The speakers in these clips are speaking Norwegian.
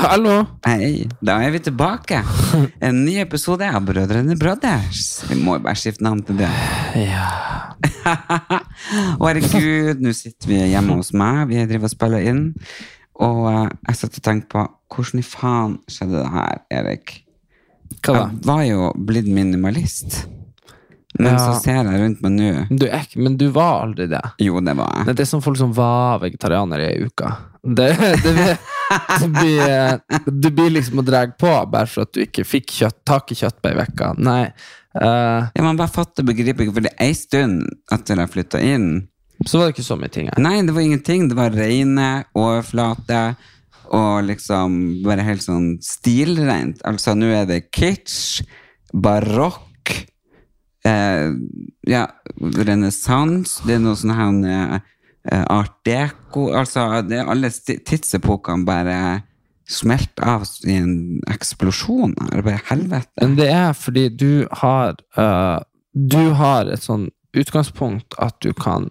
Hallo. Hei, da er vi tilbake. En ny episode av Brødrene Brothers. Vi må bare skifte navn til det. Ja. Å, herregud, nå sitter vi hjemme hos meg. Vi driver og spiller inn. Og eh, jeg satt og tenkte på hvordan i faen skjedde det her, Erik? Hva da? Jeg var jo blitt minimalist. Men Ja. så ser jeg rundt meg nå. Du er ikke, men du var aldri det. Jo, det var jeg. Det er sånn folk som var vegetarianere i uke. Det, det, blir, det, blir, det blir liksom å dra på bare for at du ikke fikk kjøtt, tak i kjøtt på ei uke. Nei. Uh, Ja, man bare fatter og begriper ikke, for det er ei stund etter jeg flytta inn. så var det ikke så mye ting her. Nei, det var ingenting. Det var reine, overflate og liksom bare helt sånn stilrent. Altså, nå er det kitsch, barokk, eh, ja, renessanse, det er noe sånn her art deco. Altså, alle tidsepokene bare smelt av i en eksplosjon. Det bare helvete. Men det er fordi du har uh, Du har et sånn utgangspunkt at du kan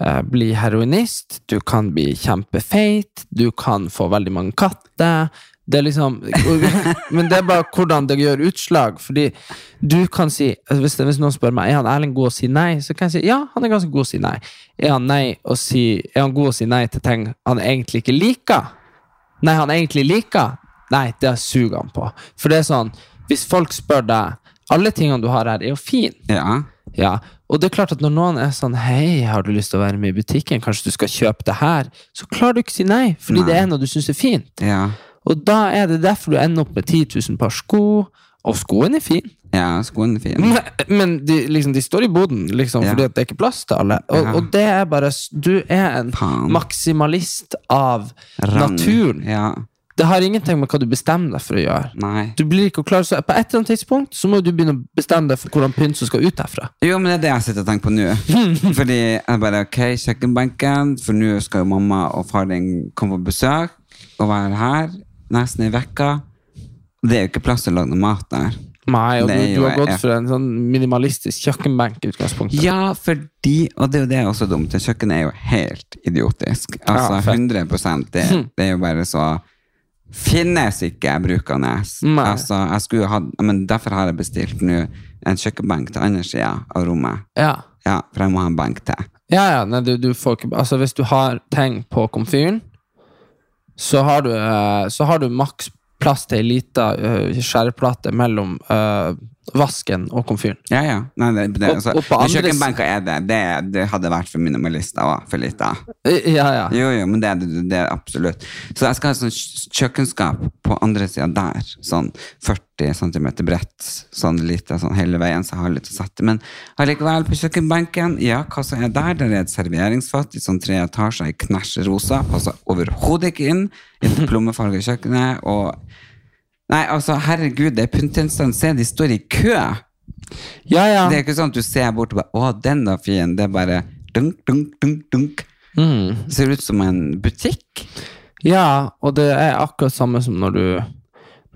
eh, bli heroinist, du kan bli kjempefeit, du kan få veldig mange katter. Det er liksom Men det er bare hvordan det gjør utslag. Fordi du kan si altså hvis, hvis noen spør meg Er han Erling god å si nei, så kan jeg si ja, han er ganske god å si nei. Er han, nei å si, er han god å si nei til ting han egentlig ikke liker? Nei, han egentlig liker? Nei, det suger han på. For det er sånn, hvis folk spør deg Alle tingene du har her, er jo fine. Ja. Ja, og det er klart at når noen er sånn Hei, har du lyst til å være med i butikken? Kanskje du skal kjøpe det her? Så klarer du ikke å si nei, fordi Nei. det er noe du syns er fint. Ja. Og da er det derfor du ender opp med 10 000 par sko, og skoene er fine. ja, skoene er fin. Men, men de, liksom, de står i boden, liksom, Ja. fordi det er ikke plass til alle. Og, Ja. og det er bare Du er en Pan. maksimalist av Rang. naturen. Ja. Det har ingenting med hva du bestemmer deg for å gjøre. Nei. Du blir ikke klar, så På et eller annet tidspunkt så må du begynne å bestemme deg for hvordan pynt som skal ut herfra. Jo, men det er det jeg sitter og tenker på nå. Fordi jeg bare, ok, kjøkkenbenken, for nå skal jo mamma og far din komme på besøk og være her nesten i vekka. Det er jo ikke plass til å lage noe mat der. Nei, og du, du har gått for en sånn minimalistisk kjøkkenbenk i utgangspunktet. Ja, fordi, og det er jo det også dumt, kjøkkenet er jo helt idiotisk. Altså Ja, 100 det, det er jo bare så finnes ikke brukende. Altså, jeg skulle ha, men derfor har jeg bestilt nå en kjøkkenbenk til andre siden av rommet. Ja, Ja, for jeg må ha en benk til. ja, ja nei, du, du får ikke Altså, hvis du har ting på komfyren, så har du, eh, så du maks plass til ei lita uh, skjæreplate mellom eh, vasken og komfyren. Ja, ja. Nei, det, det, Og- altså, og men kjøkkenbenker er det. det. Det hadde vært for minimalister òg, for lite. Eh, Ja, ja. Jo, jo, men det, det, er absolutt. Så jeg skal ha sånn kj- kjøkkenskap på andre sida der. Sånn 40 cm bredt, sånn lite sånn hele veien, så jeg har litt å sette. Men allikevel, på kjøkkenbenken, ja, hva som er der? Der er et serveringsfat i sånn tre etasjer i knæsj rosa. Passer overhodet ikke inn i det plommefarga kjøkkenet. Og Nei, altså, herregud, det er pyntegjenstand. Se, de står i kø! ja, ja. Det er ikke sånn at du ser bort og bare Å, den da, fin. Det er bare dunk, dunk, dunk, dunk. Mm. Ser ut som en butikk. Ja, og det er akkurat samme som når du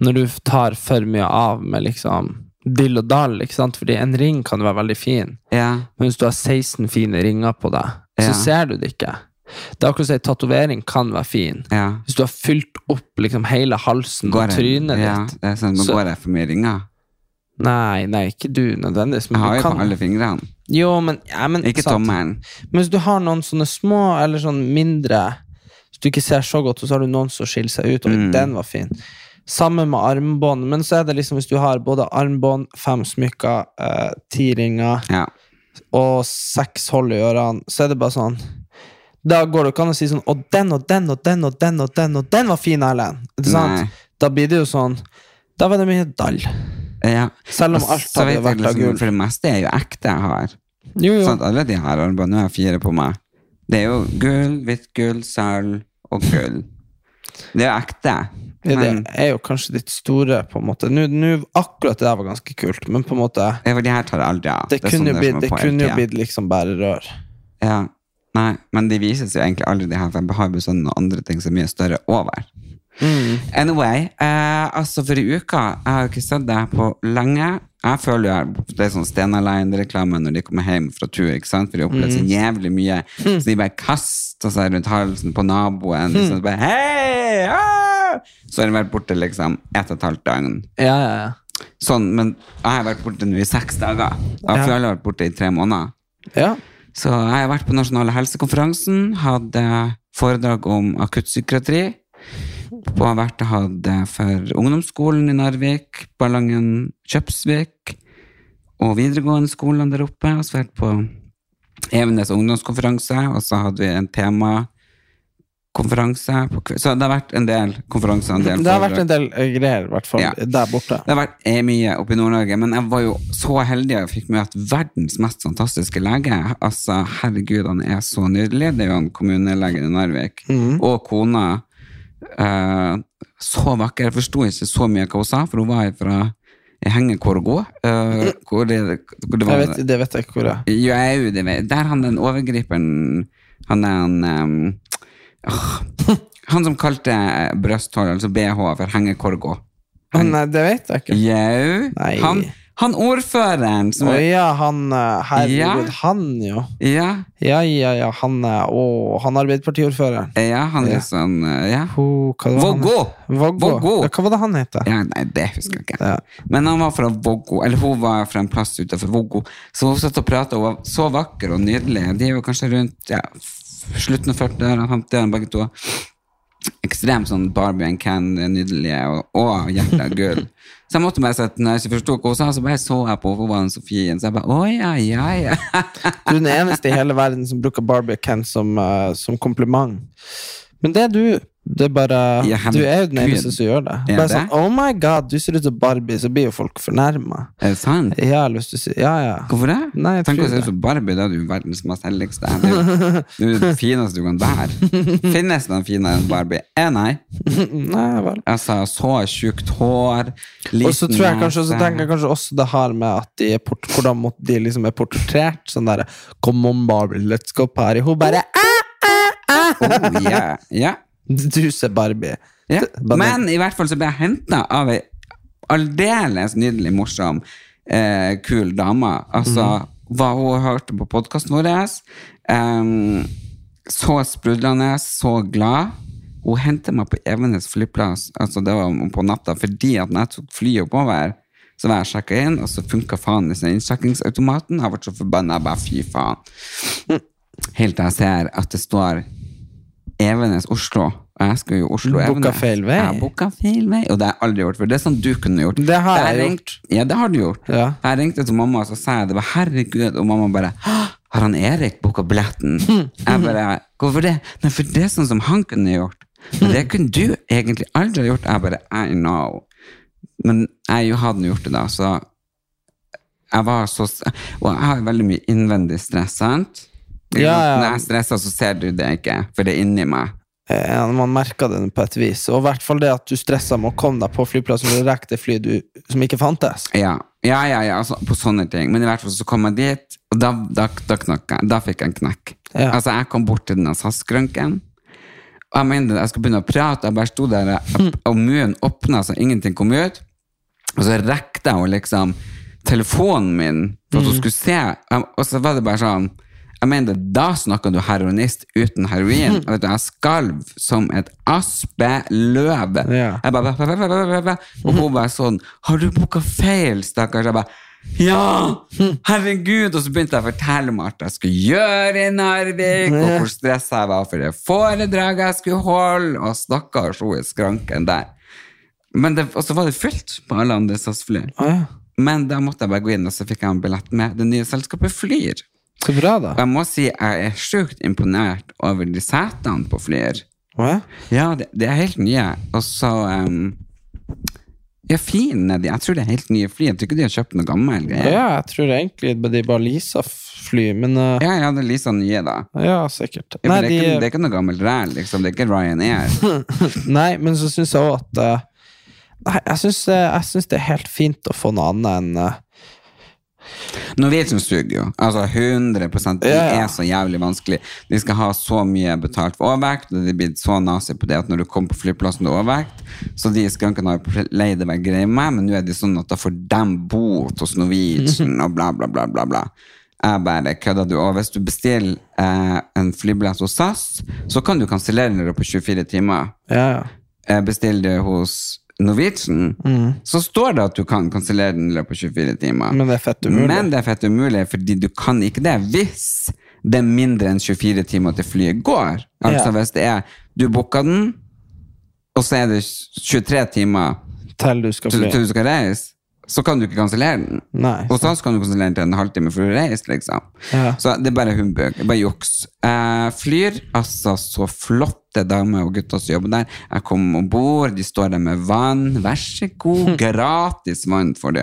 Når du tar for mye av med liksom dill og dall, ikke sant? Fordi en ring kan være veldig fin, Ja. men hvis du har 16 fine ringer på deg, så ser du det ikke. Det er akkurat som en tatovering kan være fin. ja. Hvis du har fylt opp liksom hele halsen Går og jeg- trynet ja, ditt Det er sånn, nå Så- går jeg for mye ringer? Nei, nei, ikke du nødvendigvis. Jeg har jo kan på alle fingrene. Jo, men, ja, men Ikke sant. tommelen. Men hvis du har noen sånne små, eller sånn mindre Hvis du ikke ser så godt, og så har du noen som skiller seg ut, og Mm. den var fin. Samme med armbånd, men så er det liksom hvis du har både armbånd, fem smykker, eh, ti ringer Ja. og seks hold i ørene, så er det bare sånn Da går det ikke an å si sånn Og den og den og den og den og den og den var fin, Erlend. Ikke sant? Nei. Da blir det jo sånn Da var det mye dall. ja. Selv om alt hadde vært liksom, av gull. For det meste er jo ekte jeg har. Jo, jo. Sånn, Alle de her armbåndene, nå har jeg fire på meg. Det er jo gull, hvitt gull, sølv og gull. Det er jo ekte. Ja, det er jo kanskje ditt store, på en måte. Nå, nå, akkurat det der var ganske kult, men på en måte ja, for de her tar aldri av. Det, kunne sånn blitt, det kunne jo blitt liksom bare rør. Ja. Nei, men de vises jo egentlig aldri, de her, for jeg har jo sånn andre ting som er mye større over. Mm. Anyway, eh, altså for i uka, jeg har jo ikke sett deg på lenge. Jeg føler jo det er sånn Stena Line-reklame når de kommer hjem fra tur, ikke sant? For de opplever så jævlig mye. Så de bare kaster seg rundt halsen på naboen. Liksom, så bare, hei! Ah! Så har de vært borte liksom ett og et halvt døgn. Ja, ja, ja. Sånn, men jeg har vært borte nå i seks dager. Jeg føler jeg har vært borte i tre måneder. ja. Så jeg har vært på Nasjonale helsekonferansen, hadde foredrag om akuttpsykiatri. Har vært og hatt for ungdomsskolen i Narvik, Ballangen Kjøpsvik og videregående skolene der oppe. Og så vært på Evenes ungdomskonferanse, og så hadde vi en temakonferanse. Kve- Så det har vært en del konferanser. En del Det har vært en del eh, greier, i hvert fall, Ja. der borte. Det har vært eh, mye oppe i Nord-Norge, men jeg var jo så heldig og fikk møte verdens mest fantastiske lege. Altså, herregud, han er så nydelig. Det er jo han kommunelegen i Narvik. Og kona. eh, så vakker. Jeg forsto ikke så mye hva hun sa, for hun var fra Hengekorgo. Uh, hvor, det, hvor det vet, det vet jeg ikke hvor det er. Jo, jeg, det vet Der han den overgriperen Han er en um, Han som kalte brøsthår, altså BH, for hengekorgo. Han, Nei, det vet jeg ikke. Jau. Han, han ordføreren som Å ja, han eh, Herregud, Ja. han jo. Ja, Ja, ja, ja, han eh, Å, han Arbeiderpartiordføreren. ja han er Ja. sånn Ja. Ho- Vågå! Vågå. Ja, hva var det han het? Ja, nei, det husker jeg ikke. Men han var fra Vågå, eller hun var fra en plass utenfor Vågå. Så hun satt og pratet, og var så vakker og nydelig. De er jo kanskje rundt ja, slutten av 40-årene, 50-årene, begge to. Ekstremt sånn Barbie and Ken, nydelige, og, og hjertet av gull. Så jeg måtte bare sette, når jeg ikke forstod hva hun sa, så bare så jeg på hun var en Sofien. Så jeg bare, å ja, ja, ja. Du er den eneste i hele verden som bruker Barbie og Ken som, uh, som kompliment. Men det du. Det er bare, Ja, du er jo den eneste som gjør det. Bare det? sånn, oh my god, du ser ut som Barbie, så blir jo folk fornærma. Er det sant? Jeg har lyst til å si Ja, ja. Hvorfor det? Nei, jeg Tenk å se ut som Barbie, da er du verdens mest helligste. Det er jo- det det fineste du kan være. Finnes den noen finere enn Barbie? Eh, nei. Nei vel. Altså, så tjukt hår, liten Og så tror jeg kanskje, så tenker jeg kanskje også det har med at de er port, hvordan de liksom er portrettert. Sånn derre Come on, Barbie, let's go party. Hun bare ah, Oh, yeah. ja. Du ser Barbie. Ja. Men i hvert fall så ble jeg henta av ei aldeles nydelig, morsom, eh, kul dame. Altså, mm. hva hun hørte på podkasten vår. em, så sprudlende, så glad. Hun hentet meg på Evenes flyplass altså det var på natta, fordi at når jeg tok flyet oppover, så var jeg sjekka inn, og så funka faen ikke innsjekkingsautomaten. Jeg ble så forbanna. Jeg bare fy faen. Helt til jeg ser at det står Evenes-Oslo. Og jeg skulle jo Oslo-Evenes. booka feil vei. Jeg booka feil vei, og det har jeg aldri gjort før. Det er sånn du kunne gjort. Det har jeg, jeg ringt- Ja, det har du gjort. Ja. Jeg ringte til mamma og så sa jeg det var herregud, og mamma bare har han Erik booka billetten? Jeg bare Hvorfor det? Nei, for det er sånn som han kunne gjort. Men det kunne du egentlig aldri gjort. Jeg bare I know. Men jeg hadde gjort det da, så jeg var så Og jeg har veldig mye innvendig stress, sant? Ja, ja. Når jeg stresser, så ser du det ikke, for det er inni meg. Ja, Man merker det på et vis. Og i hvert fall det at du stressa med å komme deg på flyplassen og rekke det flyet du, som ikke fantes. Ja, ja, ja, ja altså, på sånne ting. Men i hvert fall så kom jeg dit, og da, da, da jeg. Da fikk jeg en knekk. Ja. Altså, jeg kom bort til den SAS-skrønken, og jeg mente jeg skulle begynne å prate, jeg bare sto der, og munnen åpna så ingenting kom ut, og så rekte jeg jo liksom telefonen min for at hun skulle se, og så var det bare sånn jeg mener, Da snakka du heroinist uten heroin. Og vet du, jeg skalv som et aspeløv. Ja. Jeg bare. Og hun bare sånn Har du booka feil, stakkars? Jeg bare ja! Herregud! Og så begynte jeg å fortelle meg alt jeg skulle gjøre i Narvik, og hvor stressa jeg var for det foredraget jeg skulle holde, og stakkars hun i skranken der. Men det, og så var det fullt på alle andre SAS-fly. Ja. Men da måtte jeg bare gå inn, og så fikk jeg en billett med det nye selskapet Flyr. Så bra, da. Jeg må si jeg er sjukt imponert over de setene på Flyr. Hva? ja. Ja, det, det er helt nye. Og så um, Ja, fin er de. Jeg tror det er helt nye fly. Jeg tror ikke de har kjøpt noe gammel ja, greier. jeg tror egentlig de bare leaser fly, men uh, Ja, ja, det leaser nye, da. ja, sikkert. Ja, Nei, det, er ikke, det er ikke noe gammelt ræl, liksom. Det er ikke Ryanair. nei, men så syns jeg òg at uh, Nei, jeg syns, jeg syns det er helt fint å få noe annet enn uh, Norwegian suger jo. Altså 100 De Ja, ja. er så jævlig vanskelig. De skal ha så mye betalt for overvekt, og de er blitt så nazi på det at når du kommer på flyplassen Du har overvekt, så de skunkene har leid det være greie med men nå er de sånn at da får de bot hos Norwegian og bla, bla, bla, bla, bla. Jeg bare kødder du. Og hvis du bestiller eh, en flybillett hos SAS, så kan du kansellere den på 24 timer. Ja, ja. Eh, bestiller du hos Norwegian, Mm. så står det at du kan kansellere den i løpet av 24 timer. Men det er fett umulig. Men det er fett umulig, fordi du kan ikke det hvis det er mindre enn 24 timer til flyet går. Altså Ja. hvis det er Du booka den, og så er det 23 timer Til du skal til, til du skal reise, så kan du ikke kansellere den. Nei. Hos oss kan du kansellere den til en halvtime før du reiser. liksom. Ja. Så det er bare humbug. det Bare juks. Eh, flyr, altså så flotte damer og gutter som jobber der. Jeg kom om bord, de står der med vann. Vær så god, gratis vann får du.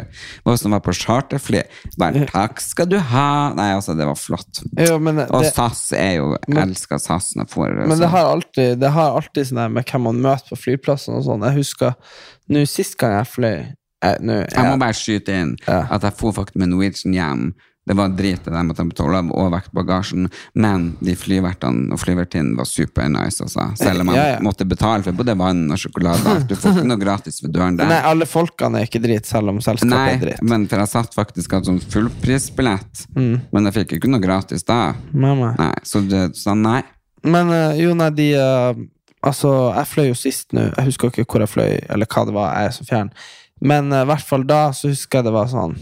Og som var på charterfly. Bare takk skal du ha. Nei, altså, det var flott. Jo, men Og SAS er jo Jeg elsker SAS. Får men det sånn. har alltid, det har alltid sånn der med hvem man møter på flyplassen og sånn. Jeg husker nå sist gang jeg fløy eh, nå, Jeg må bare skyte inn Ja. at jeg for faktisk med Norwegian hjem. Det var drit det dem at de betalte av overvektbagasjen, men de flyvertene og flyvertinnen var super nice, altså. Selv om man Ja, ja. måtte betale for både vann og sjokolade. Du får ikke noe gratis ved døren der. Nei, alle folkene er ikke dritt, selv om selskapet Nei, er dritt. men for jeg satt faktisk hatt sånn fullprisbillett, men jeg fikk ikke noe gratis da. Mamma. Nei, så det sa nei. Men uh, jo, nei, de uh, Altså, jeg fløy jo sist nå. Jeg husker ikke hvor jeg fløy, eller hva det var. Jeg er så fjern. Men i i hvert fall da så husker jeg det var sånn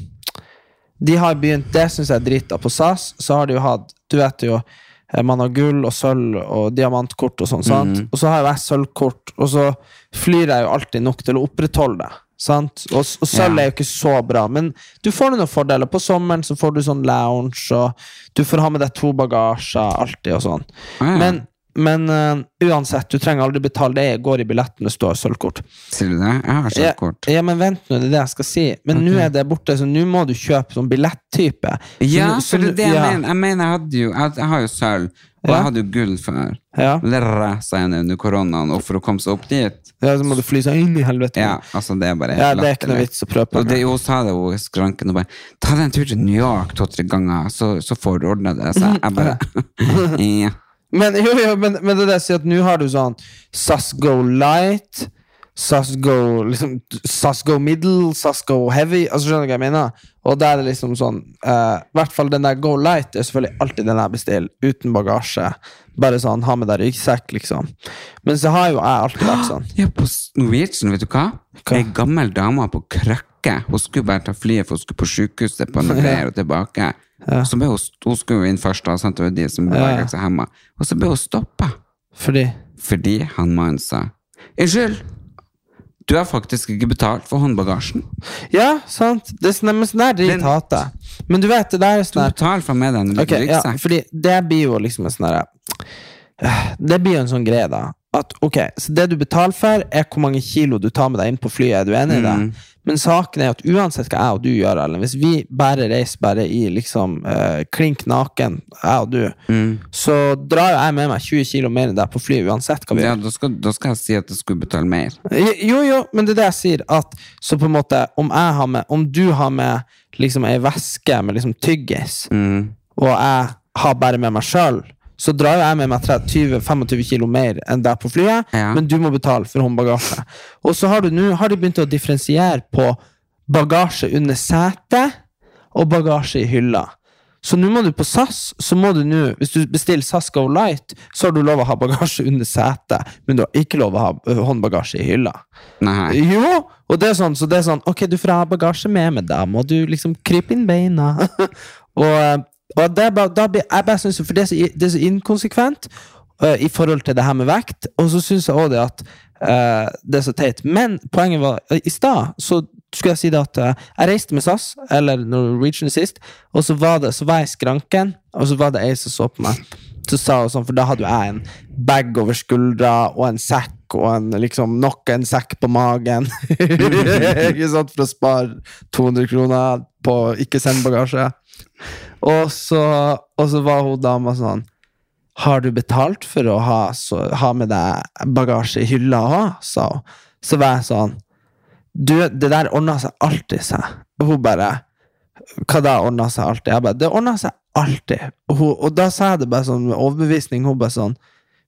De har begynt Det syns jeg er drita. På SAS så har de jo hatt Du vet jo eh, man har gull og sølv og diamantkort og sånn, sant? Og så har jo jeg sølvkort, og så flyr jeg jo alltid nok til å opprettholde det. Sant? Og, og sølv Ja. er jo ikke så bra, men du får noen fordeler. På sommeren så får du sånn lounge, og du får ha med deg to bagasjer alltid og sånn. Ah, ja. Men, men uh, uansett, du trenger aldri betale. Det går i billetten det står sølvkort. Sier du det? Jeg har sølvkort. Ja, ja, men vent nå, det er det jeg skal si. Men nå er det borte, så nå må du kjøpe sånn billettype. Så Ja, nå- så for det er det jeg ja, mener. Jeg mener, jeg hadde jo Jeg, jeg har jo sølv, og jeg hadde jo gull før. Ja. Det rasa jeg under koronaen, og for å komme seg opp dit Ja, så må du fly seg inn i helvete. Ja, altså det er bare Ja, det er ikke noe vits å prøve på. Og det, hun sa det, hun skranken, og bare Ta deg en tur til New York to-tre ganger, så, så får du ordna det. Så jeg bare ja. Men, jo, jo, men, men det er det jeg sier at nå har du sånn SAS Go Light, SAS Go, liksom, SAS Go Middle, SAS Go Heavy. Altså Skjønner du hva jeg mener? Og da er det liksom sånn eh, I hvert fall den der Go Light er selvfølgelig alltid den jeg bestiller, uten bagasje. Bare sånn, ha med deg ryggsekk, liksom. Men så har jo jeg alltid vært sånn. ja, på Norwegian, vet du hva? Hva? Ei gammel dame på krøkke. Hun skulle bare ta flyet, for hun skulle på sjukehuset på noen greier og tilbake. Så ble hun, hun skulle jo inn først, da, sant? det var de som beveget Ja. seg hjemme. Og så ble hun stoppa. Fordi Fordi han mannen sa Unnskyld, du har faktisk ikke betalt for håndbagasjen. Ja, sant? Det er sånn, sånn der drit Den- hater jeg. Men du vet, det der er Du sånn her betaler for med deg en Ok, ja, fordi det blir jo liksom en sånn derre Det blir jo en sånn greie, da. At ok, Så det du betaler for, er hvor mange kilo du tar med deg inn på flyet. Er du enig i det? Mm. Men saken er at uansett hva jeg og du gjør, eller hvis vi bare reiser bare i liksom uh, klink naken, jeg og du, Mm. så drar jeg med meg 20 kilo mer enn deg på flyet, uansett hva vi Ja, gjør. da skal, da skal jeg si at jeg skulle betale mer. Jo, jo, men det er det jeg sier. At, så på en måte, om, jeg har med, om du har med liksom ei veske med liksom tyggis, Mm. og jeg har bare med meg sjøl, så drar jeg med meg 20-25 kilo mer enn deg på flyet, Ja. men du må betale for håndbagasje. Og så har du nå har de begynt å differensiere på bagasje under setet og bagasje i hylla. Så nå må du på SAS, så må du nå, hvis du bestiller SAS Go Light, så har du lov å ha bagasje under setet, men du har ikke lov å ha håndbagasje i hylla. Nei. Jo! Og det er sånn, så det er sånn, ok, du får ha bagasje med, men da må du liksom krype inn beina. og og det bare, da blir, jeg bare synes, for det er, så, det er så inkonsekvent, uh, i forhold til det her med vekt. Og så syns jeg òg det at uh, det er så teit. Men poenget var eh, I stad så skulle jeg si det at jeg reiste med SAS, eller Norwegian sist, og så var, det, så var jeg i skranken, og så var det ei som så på meg. Så sa hun sånn, For da hadde jo jeg en bag over skuldra og en sekk og en, liksom, nok en sekk på magen. ikke sant, For å spare 200 kroner på ikke send bagasje. Og så, og så var hun dama sånn Har du betalt for å ha, så, ha med deg bagasje i hylla òg? sa hun. Så var jeg sånn Du, det der ordna seg alltid seg. Og hun bare Hva da ordna seg alltid? Jeg bare Det ordna seg alltid. Og, hun, og da sa jeg det bare sånn med overbevisning. Hun bare sånn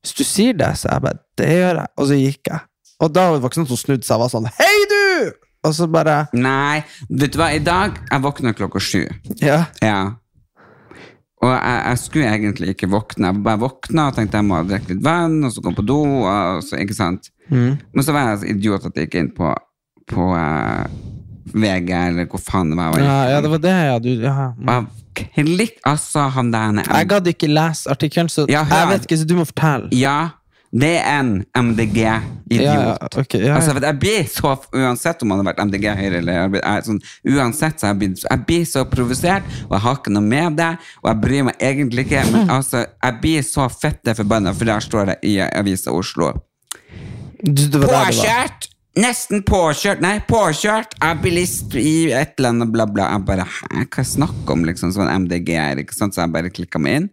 Hvis du sier det, så jeg bare Det gjør jeg. Og så gikk jeg. Og da var det ikke sånn at hun snudde seg og var sånn Hei, du! Og så bare Nei, vet du hva, i dag Jeg våkna klokka sju. Ja. Ja. Og jeg, jeg skulle egentlig ikke våkne. Jeg bare våkna og tenkte jeg må drikke litt vann, og så gå på do. Så, ikke sant? Men så var jeg så idiot at jeg gikk inn på, på uh, VG, eller hvor faen det var. Ja, ja, det var det, ja. Du, ja. Mm. klikk, altså, han der Jeg gadd ikke lese artikkelen, så Ja, jeg vet ikke, så du må fortelle. Ja, det er en MDG-idiot. Ja, okay, ja, ja. Altså, jeg blir så, Uansett om han har vært MDG, Høyre eller Arbeider, jeg er sånn, Uansett så jeg blir jeg blir så provosert, og jeg har ikke noe med det, og jeg bryr meg egentlig ikke, men altså, jeg blir så fette forbanna, for der står det i Avisa Oslo. Påkjørt! Nesten påkjørt, nei, påkjørt av bilist i et eller annet bla, bla. Jeg bare, hæ, hva snakker om, liksom, sånn MDG-er, ikke sant? Så jeg bare klikka meg inn.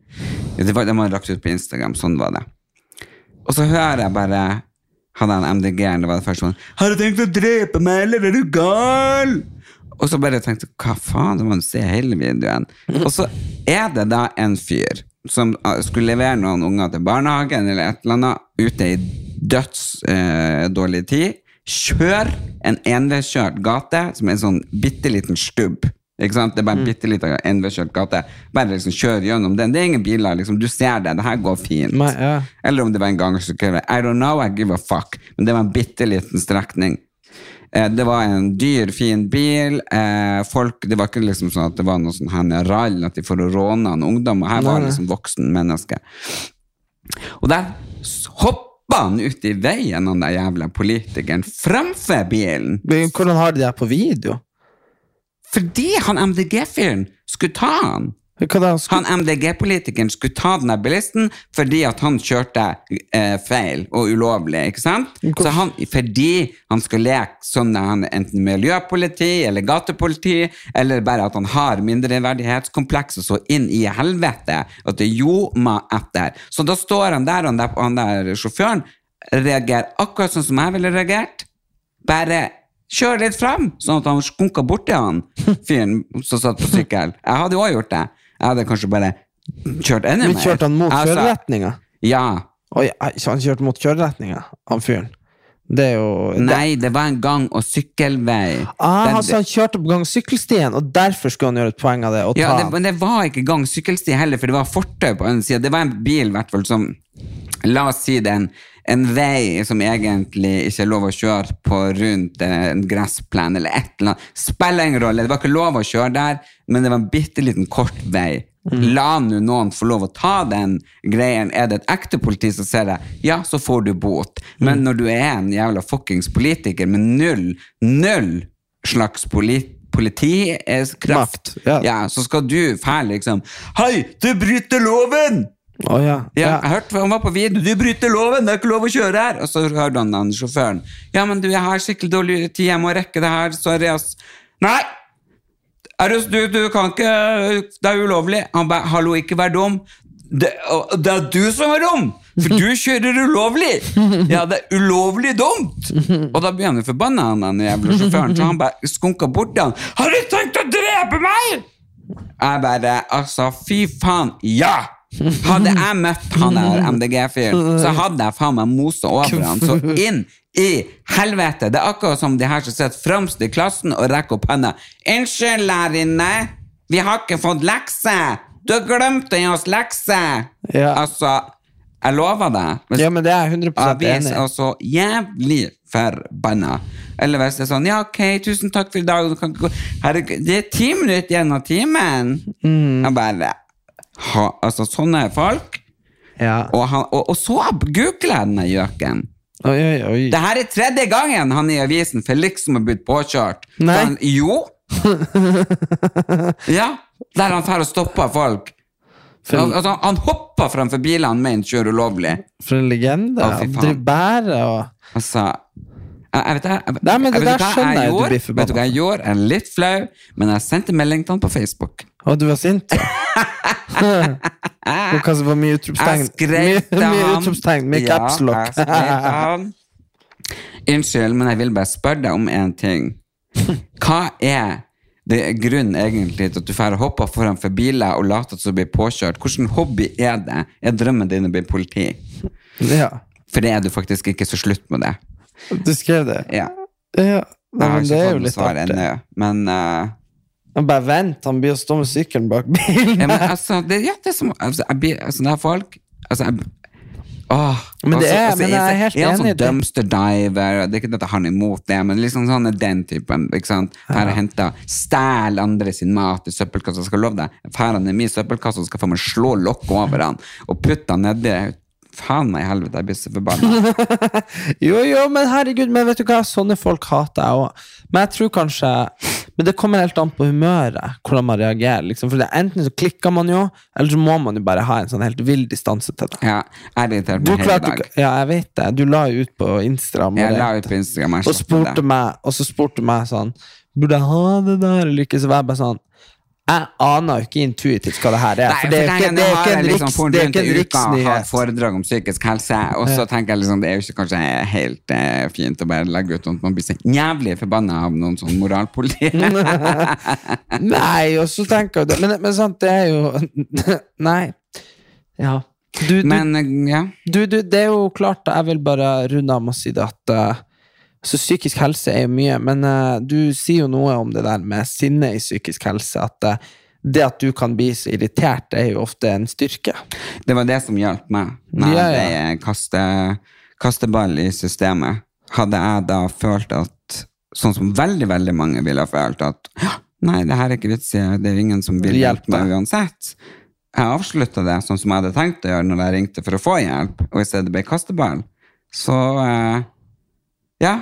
Det var, de hadde lagt ut på Instagram, sånn var det. Og så hører jeg bare han den MDG-en, det var det første sånn Har du tenkt å drepe meg, eller er du gal? Og så bare tenkte hva faen, da må du se hele videoen. Og så er det da en fyr som ah, skulle levere noen unger til barnehagen, eller et eller annet, ute i dødsdårlig eh, tid. Kjør en enveiskjørt gate, som er en sånn bitte liten stubb. Ikke sant? Det er bare en bitte liten enveiskjørt gate. Bare liksom kjør gjennom den. Det er ingen biler, liksom. Du ser det. Det her går fint. Nei, ja. Eller om det var en gangsykkel. I don't know, I give a fuck. Men det var en bitte liten strekning. Eh, Det var en dyr, fin bil. Eh, folk, det var ikke liksom sånn at det var noe sånn her rall, at de får råne en ungdom. Og her var det liksom voksen menneske. Og der hoppa han ut i veien, han der jævla politikeren, framfor bilen. Men Hvordan har de det på video? Fordi han MDG-fyren skulle ta han. Han MDG-politikeren skulle ta den der bilisten fordi at han kjørte eh, feil og ulovlig, ikke sant? Så han, fordi han skal leke sånn han enten miljøpoliti eller gatepoliti, eller bare at han har mindreverdighetskomplekser så inn i helvete at det ljomer etter. Så da står han der, og han der, han der sjåføren reagerer akkurat sånn som jeg ville reagert. Bare kjør litt fram, sånn at han skunka borti han fyren som satt på sykkel. Jeg hadde jo også gjort det. Jeg hadde kanskje bare kjørt enda Men kjørte han mot Altså, kjøreretninga? Ja. Oi, så han kjørte mot kjøreretninga, han fyren? Det er jo det... Nei, det var en gang- og sykkelvei. Ah, Den- altså han kjørte på gang og sykkelstien, og derfor skulle han gjøre et poeng av det. Ja, det, men det var ikke gang og sykkelsti heller, for det var fortau på den sida. Det var en bil, i hvert fall, som La oss si det er en, en vei som egentlig ikke er lov å kjøre på rundt en gressplen eller et eller annet. Spiller ingen rolle. Det var ikke lov å kjøre der, men det var en bitte liten kort vei. La nå noen få lov å ta den greien. Er det et ekte politi som ser det, ja, så får du bot. Men når du er en jævla fuckings politiker med null, null slags politi politikraft, ja. ja, så skal du fæle liksom Hei, du bryter loven! Å, ja. Ja, jeg hørte Han var på video. Du bryter loven! Det er ikke lov å kjøre her! Og så hørte han den sjåføren. Ja, men du, jeg har skikkelig dårlig tid. Jeg må rekke det her. Sorry, ass. Nei! Du, du, du kan ikke Det er ulovlig. Han ba, hallo, ikke vær dum. Det, det er du som er dum! For du kjører ulovlig! Ja, det er ulovlig dumt! Og da begynner forbanna, han den jævla sjåføren, så han bare skunka borti han. Har du tenkt å drepe meg?! Jeg bare Altså, fy faen, ja! Hadde jeg møtt han der MDG-fyren, så hadde jeg faen meg mosa over han. Så inn i helvete! Det er akkurat som de her som sitter fremst i klassen og rekker opp hånda. 'Unnskyld, lærerinne, vi har ikke fått lekse! Du har glemt å gi oss lekse!' Ja. Altså, jeg lover deg. Hvis ja, men det er jeg 100 jeg blir enig Vi så, så jævlig forbanna. Eller hvis det er sånn Ja, ok, tusen takk for i dag. Herregud, det er ti minutter igjen av timen! Mm. Jeg bare ha, Altså, sånne folk Ja. Og, han, og, og så googler jeg denne gjøken. Oi, oi, oi. Det her er tredje gangen han i avisen Felix som har blitt påkjørt. Nei. Han, jo! ja, der han drar og stopper folk. For- altså, han hopper framfor bilene mener kjører ulovlig. For en legende. Fy Han driver bære og Altså jeg, vet, jeg, Nei, men det der skjønner jeg du blir. Vet du hva jeg gjorde? Jeg er litt flau, men jeg sendte melding til han på Facebook. Å, du var sint? Og hva som var mye utropstegn? Jeg skrev Mye, til mye han. utropstegn med Ja, caps lock. jeg skrev han. Unnskyld, men jeg vil bare spørre deg om en ting. Hva er det er grunnen egentlig til at du får hoppe foran for biler og later som du blir påkjørt? Hvilken hobby er det? Er drømmen din å bli politi? ja, For det er du faktisk ikke, så slutt med det. Du skrev det? Ja. Ja. Nei, men det er jo litt artig. ennå, men uh, Han bare vent, han blir å stå med sykkelen bak bilen. ja, men altså, det, ja, det er som altså, jeg blir, altså, når folk altså, jeg, Åh, Men det altså, er- altså, men jeg er helt enig sånn dumpster diver, det er ikke det han er imot det, men liksom sånn er den typen. ikke sant? Her ja. henter, stjel andre sin mat i søppelkassa. Skal love deg, her er min søppelkasse skal få meg slå lokket over han og putte han nedi. Faen meg i helvete, jeg blir så forbanna. Jo, jo, men herregud, men vet du hva? Sånne folk hater jeg òg. Men jeg tror kanskje Men det kommer helt an på humøret, hvordan man reagerer. Liksom. For det Enten så klikker man jo, eller så må man jo bare ha en sånn helt vill distanse til det. Ja, jeg er irritert Du meg hele dag. Du, Ja, jeg vet det. Du la jo ut på Instagram. Jeg la ut på Instagram. jeg og spurte meg Og så spurte meg sånn Burde jeg ha det der eller ikke? Så var jeg bare sånn Jeg aner jo ikke intuitivt hva det her er. Nei, for det er jo ikke, det er ikke en liksom riks, det er ikke en og hatt riksnyhet. foredrag om psykisk helse, og så tenker jeg liksom det er jo ikke kanskje helt eh, fint å bare legge ut noe at man blir så jævlig forbanna av noen sånn moralpoliti. Nei, og så tenker jeg det Men, men sant, det er jo Nei. Ja. Du, du, Men eh, ja. du, du, det er jo klart, jeg vil bare runde av med å si det at eh, så Psykisk helse er jo mye, men uh, du sier jo noe om det der med sinne i psykisk helse. At uh, det at du kan bli så irritert, er jo ofte en styrke. Det var det som hjalp meg når Ja, ja. jeg kaste, kasteball i systemet. Hadde jeg da følt at, sånn som veldig, veldig mange ville ha følt, at nei, det her er ikke vits i, det er ingen som vil hjelpe meg uansett. Jeg avslutta det sånn som jeg hadde tenkt å gjøre når jeg ringte for å få hjelp, og i stedet ble kasteball. Så eh, ja,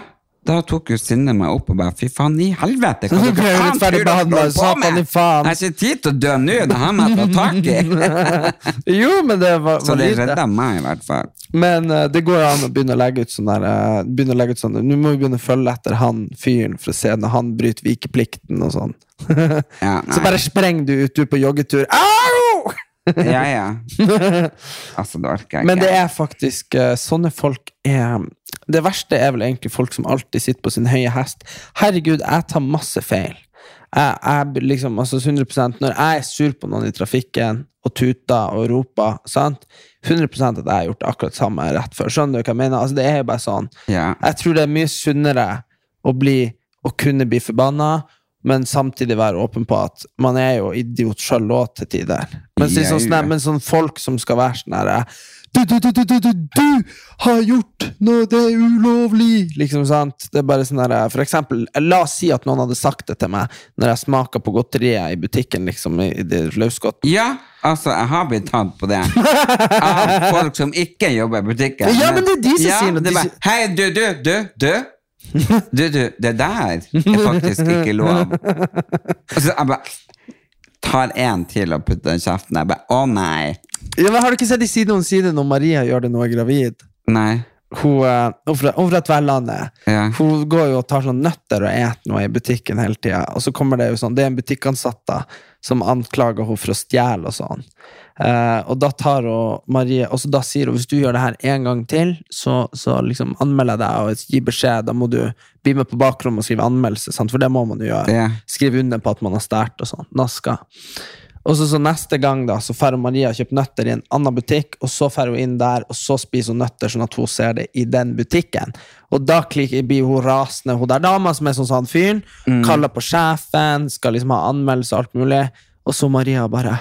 da tok jo sinnet meg opp og bare fy faen i helvete, hva dere faen tror dere holder på med? Jeg har ikke tid til å dø nå, det har jeg tatt tak i. jo, men det var, Så det redda meg i hvert fall. Men uh, det går an å begynne å legge ut sånn der uh, begynne å legge ut sånn Nå må vi begynne å følge etter han fyren for å se når han bryter vikeplikten og sånn. Ja, Så bare spreng du ut du på joggetur. Au! Ja, ja. Altså, det orker jeg ikke. Men det er faktisk uh, sånne folk er Det verste er vel egentlig folk som alltid sitter på sin høye hest. Herregud, jeg tar masse feil. Jeg, jeg liksom, altså 100% Når jeg er sur på noen i trafikken og tuter og roper, sant? 100% at jeg har gjort akkurat samme rett før. Skjønner du hva jeg mener? Altså, det er jo bare sånn. Yeah. Jeg tror det er mye sunnere å, bli, å kunne bli forbanna, men samtidig være åpen på at man er jo idiot sjøl òg til tider. Men, yeah, sånn, yeah. men sånn folk som skal være sånn herre du, du, du, du, du, du, har gjort noe, det er ulovlig! Liksom, sant? Det er bare sånn der, For eksempel, la oss si at noen hadde sagt det til meg når jeg smaker på godteriet i butikken, liksom, i, det løsgodt. ja, altså, jeg har blitt tatt på det. Av folk som ikke jobber i butikken. Ja, men det er de som ja, sier noe. De bare, Hei, du, du, du, du. Du, du, det der er faktisk ikke lov. Og så jeg bare tar en til og putter den i kjeften. Jeg bare, å nei. Ja, men har du ikke sett i Side om side når Maria gjør det når hun er gravid? Nei. Hun, eh, hun fra, hun fra Tverlandet. Ja. Hun går jo og tar sånn nøtter og eter noe i butikken hele tida. Og så kommer det jo sånn, det er en butikkansatt da, som anklager hun for å stjele og sånn. Eh, og da tar hun Marie Og så da sier hun hvis du gjør det her en gang til, så, så liksom anmelder jeg deg og gir beskjed. Da må du bli med på bakrommet og skrive anmeldelse, sant? for det må man jo gjøre. Ja. Skrive under på at man har stjålet og sånn. Naska. Og så, så neste gang da, så drar Maria og kjøper nøtter i en annen butikk, og så drar hun inn der, og så spiser hun nøtter sånn at hun ser det i den butikken. Og da blir hun rasende, hun der dama som er sånn han fyren, kaller på sjefen, skal liksom ha anmeldelse og alt mulig, og så Maria bare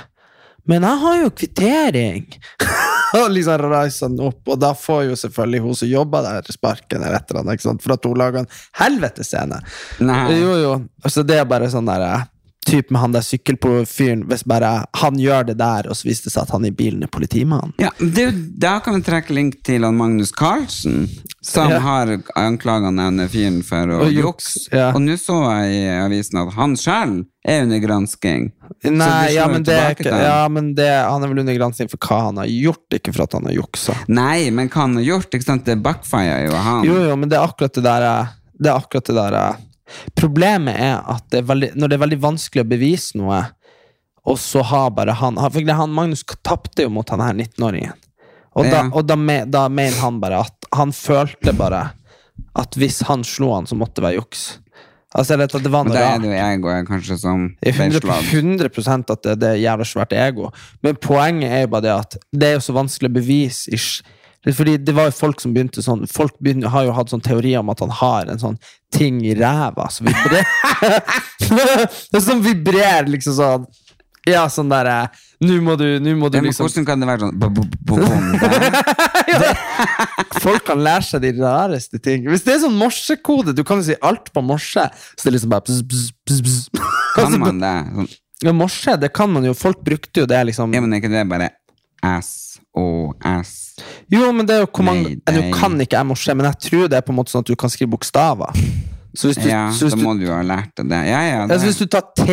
Men jeg har jo kvittering! og liksom reiser han opp, og da får jo selvfølgelig hun som jobber der, sparken eller et eller annet, for at hun lager en helvetesscene. scene Jo, jo. Altså, det er bare sånn der eh, typ med han der sykkelfyren, hvis bare han gjør det der, og så viser det seg at han i bilen er politimann. Ja, det, da kan vi trekke link til han Magnus Carlsen, som Ja. har anklaget denne fyren for å Og juks, ja. Og nå så jeg i avisen at han selv er under gransking. Nei, ja, men, det ikke, ja, men det, han er vel under gransking for hva han har gjort, ikke for at han har juksa. Nei, men hva han har gjort, ikke sant? det backfirer jo han. Jo, jo, men det er akkurat det der Det er akkurat det der. Problemet er at det er veldig, når det er veldig vanskelig å bevise noe, og så har bare han For han Magnus tapte jo mot han her 19-åringen. Og, da, og da, me, da mener han bare at han følte bare at hvis han slo han, så måtte det være juks. Altså, jeg vet at det var Men noe da er rart. det jo egoet kanskje som er ble 100, slått. 100 at det, det er jævla svært ego. Men poenget er jo bare det at det er jo så vanskelig å bevise. ish. Fordi det var jo folk som begynte sånn Folk begynte, har jo hatt sånn teori om at han har en sånn ting i ræva som vibrerer. som vibrerer liksom sånn. Ja, sånn derre Nå må du, nå må du Ja, liksom hvordan kan det være sånn? Folk kan lære seg de rareste ting. Hvis det er sånn morsekode, du kan jo si alt på morse, så det er liksom bare bzz, bzz, bzz, bzz. Kan man det? Sånn, Ja, morse, det kan man jo. Folk brukte jo det, liksom. ja, men er ikke det bare S og S? Jo, men det er jo hvor mange nei. kan ikke jeg morse, men jeg tror det er på en måte sånn at du kan skrive bokstaver. Så hvis du, Ja, så hvis da må du jo ha lært deg det. Ja, ja, det. hvis du tar T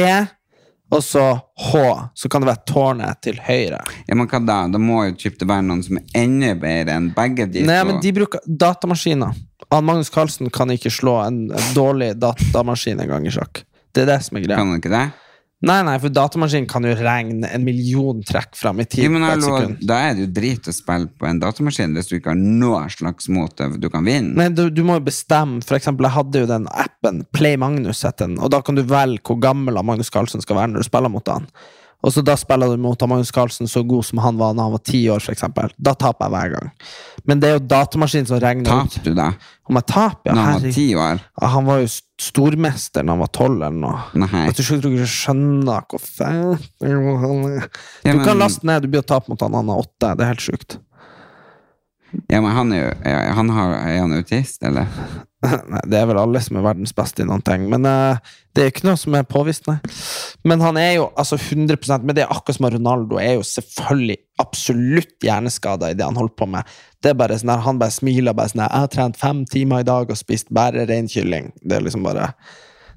og så H, så kan det være tårnet til høyre. ja, men hva da? Da må jo typ det være noen som er enda bedre enn begge de Nei, to. men de bruker datamaskiner. Han Magnus Carlsen kan ikke slå en, en dårlig datamaskin en gang i sjakk. Det er det som er greia. Kan han ikke det? Nei, nei, for datamaskinen kan jo regne en million trekk fram i tid Jo, men hallo, da er det jo drit å spille på en datamaskin hvis du ikke har noe slags måte du kan vinne. Nei, du, du må jo bestemme. For eksempel, jeg hadde jo den appen Play Magnus, het den, og da kan du velge hvor gammel Magnus Carlsen skal være når du spiller mot han. Og så da spiller du mot Magnus Carlsen så god som han var da han var ti år, eksempel. Da taper jeg hver gang. Men det er jo datamaskinen som regner ut. Tapte du da? Om jeg taper? Ja, Når han var ti år? Han var jo stormester når han var tolv eller noe. Nei. Jeg tror ikke du skjønner hvor fælt Du er. Ja, Du men- kan laste ned, du blir å tape mot han, han er åtte. Det er helt sjukt. Ja, men han er jo han har, Er han autist, eller? Nei, det er vel alle som er verdens beste i noen ting. Men uh, det er ikke noe som er påvist, nei. Men han er jo altså 100% Men det er akkurat som Ronaldo er jo selvfølgelig absolutt hjerneskada i det han holder på med. Det er bare sånn her, Han bare smiler bare sånn her 'Jeg har trent fem timer i dag og spist bare reinkylling'. Det er liksom bare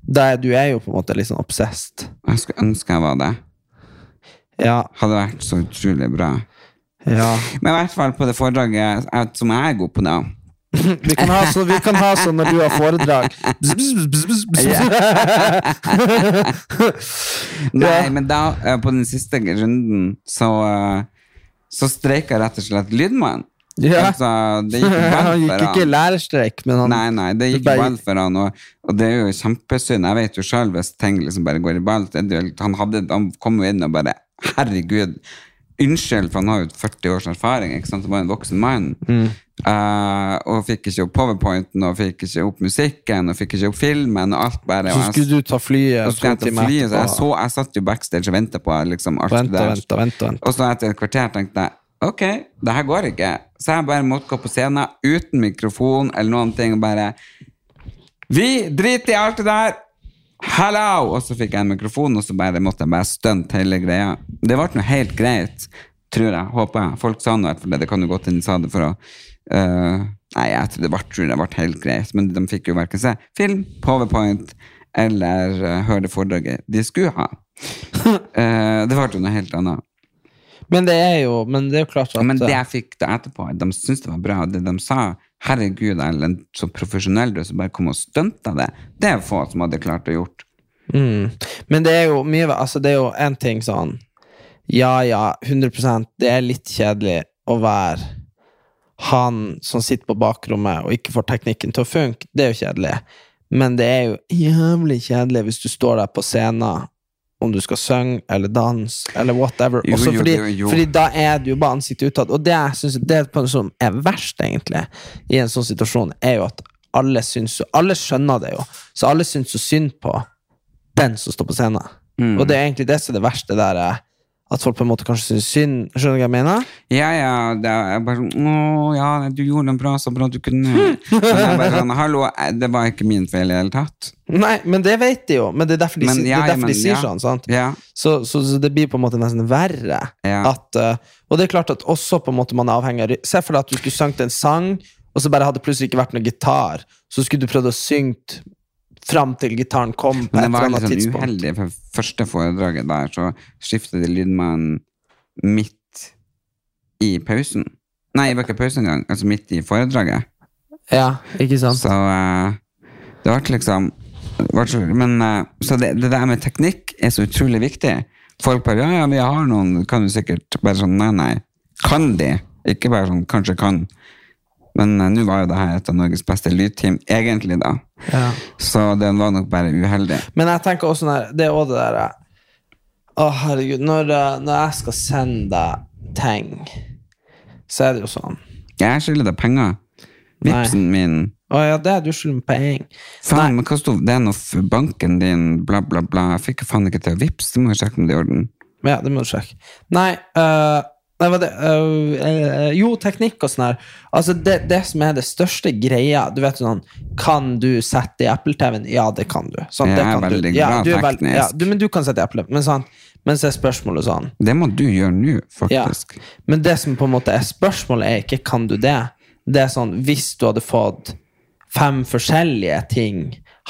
det, Du er jo på en måte litt sånn obsessed. Jeg skulle ønske jeg var det. Ja, Hadde vært så utrolig bra. ja. Men i hvert fall på det foredraget som jeg er god på, da. Vi kan ha så, vi kan ha sånn når du har foredrag. Bzz, bzz, bzz. Nei, men da, eh, på den siste runden, så, eh, så streika rett og slett lydmannen. Ja. Altså, det gikk Han gikk ikke i lærerstreik, men han Nei, nei, det gikk bare- vel for han, og, og det er jo kjempesynd. Jeg vet jo sjøl hvis ting liksom bare går i ball. Han, hadde, han kom jo inn og bare Herregud, unnskyld, for han har jo 40 års erfaring, ikke sant? Han var en voksen mann. Mm. Eh, og fikk ikke opp powerpointen, og fikk ikke opp musikken, og fikk ikke opp filmen, og alt bare. Så skulle du ta flyet to timer flyet, så jeg, så, jeg satt jo backstage og ventet på liksom, alt Vent det der. vent vent. vent. Og så etter et kvarter tenkte jeg ok, det her går ikke. Så jeg bare måtte gå på scenen uten mikrofon eller noen ting og bare Vi driter i alt det der! Hello! Og så fikk jeg en mikrofon, og så bare måtte jeg bare stunte hele greia. Det ble noe helt greit, tror jeg. Håper jeg. Folk sa noe for det. Det kan jo godt hende de sa det for å øh, Nei, jeg tror det ble, ble helt greit, men de fikk jo verken se film, powerpoint eller uh, høre det foredraget de skulle ha. Uh, det ble jo noe helt annet. Men det er jo Men det er jo klart at Men det jeg fikk da etterpå, de syntes det var bra. Det de sa, herregud, Ellen, så profesjonell du er, så bare kom og stunta det. Det er få som hadde klart å gjort. mm. Men det er jo mye Altså, det er jo en ting sånn Ja, ja, 100% Det er litt kjedelig å være han som sitter på bakrommet og ikke får teknikken til å funke. Det er jo kjedelig. Men det er jo jævlig kjedelig hvis du står der på scenen om du skal synge eller danse eller whatever. Jo, Også fordi, jo, jo. fordi da er du jo bare ansiktet utad. Og det jeg synes det som er verst, egentlig, i en sånn situasjon, er jo at alle syns Alle skjønner det jo, så alle syns jo synd på den som står på scenen. Mm. Og det er egentlig det som er det verste der. er at folk på en måte kanskje syns synd. Skjønner du hva jeg mener? Ja, ja, det er bare sånn Å, ja, du gjorde det bra, så bra du kunne. Bare sånn, Hallo, eh, det var ikke min feil i det hele tatt. Nei, men det vet de jo. Men det er derfor de, Men, ja, det er derfor men, de sier ja. sånn. sant? Ja. Så, så, så det blir på en måte nesten verre. At, eh, og det er klart at også på en måte man er avhengig av Se for deg at du skulle sunget en sang, og så bare hadde plutselig ikke vært noe gitar. Så skulle du prøvd å synge fram til gitaren kom på et Men det eller var annet litt sånn tidspunkt. uheldig, for første foredraget der, så skiftet de lydmannen midt i pausen. Nei, det var ikke pause engang, altså midt i foredraget. Ja, ikke sant? Så uh, det ble liksom ble så, Men eh, så det, det der med teknikk er så utrolig viktig. Folk bare Ja, ja, vi har noen, kan du sikkert Bare sånn, nei, nei. Kan de? Ikke bare sånn, kanskje kan. Men eh, nå var jo det her et av Norges beste lydteam, egentlig, da. Ja. Så den var nok bare uheldig. Men jeg tenker også når, det er også det der Å, Å, herregud. Når, eh, når jeg skal sende deg ting, så er det jo sånn Jeg skylder deg penger. Vipsen min Å ja, det er du skylder meg penger. Faen, men hva sto det? er noe banken din, bla, bla, bla. Jeg fikk faen ikke til å vippse. Det må jo sjekke om det er i orden. Ja, det må du sjekke. Nei, øh, nei det, øh, øh, Jo, teknikk og sånn her. Altså, det, det som er det største greia Du vet sånn Kan du sette i Apple-TV-en? Ja, det kan du. Sånn, Jeg det er veldig du. Ja, bra du er teknisk. Ja, du, men du kan sette i Apple, men sånn men så er spørsmålet sånn Det må du gjøre nå, ja. Men det som på en måte er spørsmålet, er ikke kan du det. Det er sånn, Hvis du hadde fått fem forskjellige ting,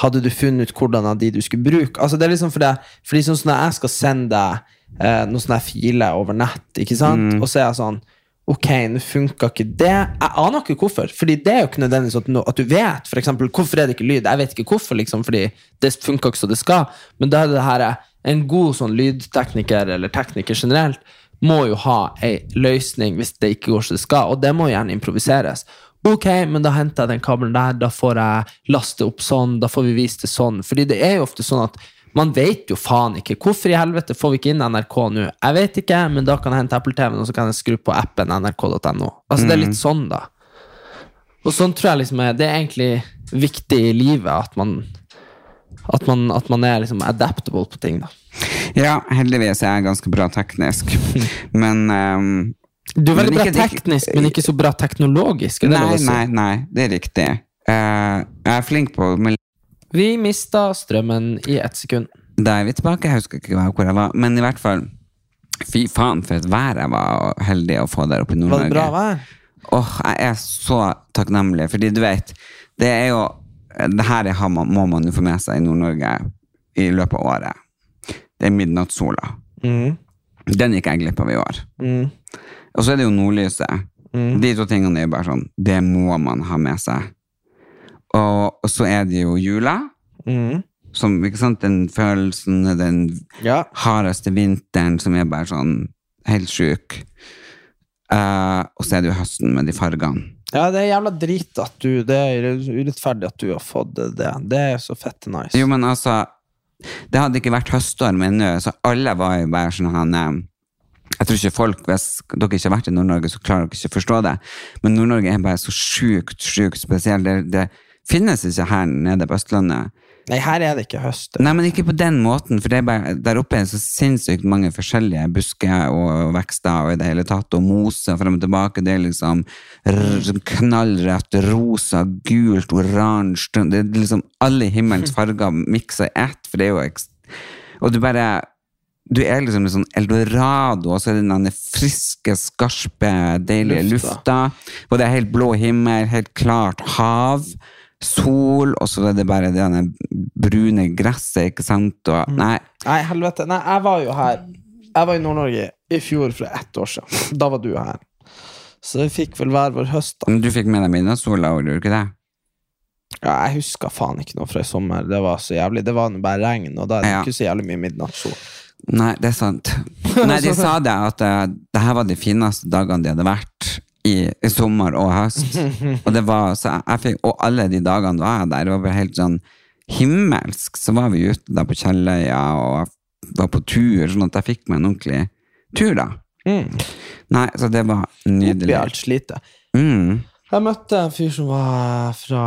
hadde du funnet ut hvordan av de du skulle bruke? Altså det er liksom for det, fordi sånn som når jeg skal sende deg eh, noen sånne filer over nett, ikke sant? og så er jeg sånn Ok, nå funka ikke det. Jeg aner ikke hvorfor. Fordi det er jo ikke nødvendigvis at, no, at du vet for eksempel, hvorfor er det ikke lyd. Jeg vet ikke hvorfor, liksom, fordi det funka ikke så det skal. Men da er det her en god sånn lydtekniker, eller tekniker generelt, må jo ha ei løsning hvis det ikke går som det skal, og det må gjerne improviseres. Ok, men da henter jeg den kabelen der, da får jeg laste opp sånn, da får vi vise det sånn. Fordi det er jo ofte sånn at man vet jo faen ikke. Hvorfor i helvete får vi ikke inn NRK nå? Jeg vet ikke, men da kan jeg hente Apple-TV-en, og så kan jeg skru på appen nrk.no. Altså, det er litt sånn, da. Og sånn tror jeg liksom er Det er egentlig viktig i livet at man at man, at man er liksom adaptable på ting, da. Ja, heldigvis er jeg ganske bra teknisk. Men um Du er veldig bra ikke- teknisk, men ikke så bra teknologisk. Nei, si? nei, nei, det er riktig. Uh, jeg er flink på Vi mista strømmen i ett sekund. Da er vi tilbake. Jeg husker ikke hvor jeg var. Men i hvert fall Fy faen, for et vær jeg var heldig å få der oppe i Nord-Norge. Var det bra vær? Åh, jeg er så takknemlig, fordi du vet, det er jo det her man, må man jo få med seg i Nord-Norge i løpet av året. Det er midnattssola. Mm. Den gikk jeg glipp av i år. Mm. Og så er det jo nordlyset. De to tingene er jo bare sånn, det må man ha med seg. Og, og så er det jo jula, Mm. som, ikke sant, den følelsen, den Ja. hardeste vinteren som er bare sånn helt sjuk. Uh, og så er det jo høsten med de fargene. ja, det er jævla drit at du Det er urettferdig at du har fått det. Det er så fette nice. Jo, men altså Det hadde ikke vært høstorm ennå, så alle var jo bare sånn han eh, Jeg tror ikke folk, hvis dere ikke har vært i Nord-Norge, så klarer dere ikke å forstå det. Men Nord-Norge er bare så sjukt, sjukt spesielt. Det, det finnes ikke her nede på Østlandet. Nei, her er det ikke høst. Nei, men ikke på den måten, for det bare, der oppe er det så sinnssykt mange forskjellige busker og vekster og i det hele tatt, og mose frem og tilbake. Det er liksom knallrødt, rosa, gult, oransje Det er liksom alle himmelens farger miksa i ett, for det er jo. Og du bare Du er liksom en sånn eldorado, og så er det den friske, skarpe, deilige Lufta. lufta. Og det er helt blå himmel, helt klart hav sol, og så er det bare det brune gresset, ikke sant? Og, nei, Nei, helvete. Nei, jeg var jo her. Jeg var i Nord-Norge i fjor for ett år siden. Da var du her. Så vi fikk vel hver vår høst, da. men du fikk med deg midnattssola, gjorde du ikke det? Ja, jeg husker faen ikke noe fra i sommer. Det var så jævlig. Det var bare regn, og da er det Ja. ikke så jævlig mye midnattssol. Nei, det er sant. Nei, de sa det at uh, det her var de fineste dagene de hadde vært i, i sommer og høst. Og det var, så jeg fikk, og alle de dagene var jeg der, det var bare helt sånn himmelsk. Så var vi ute der på Kjelløya og var på tur, sånn at jeg fikk meg en ordentlig tur da. Nei, så det var Oppi nydelig. alt slitet. Mm. Jeg møtte en fyr som var fra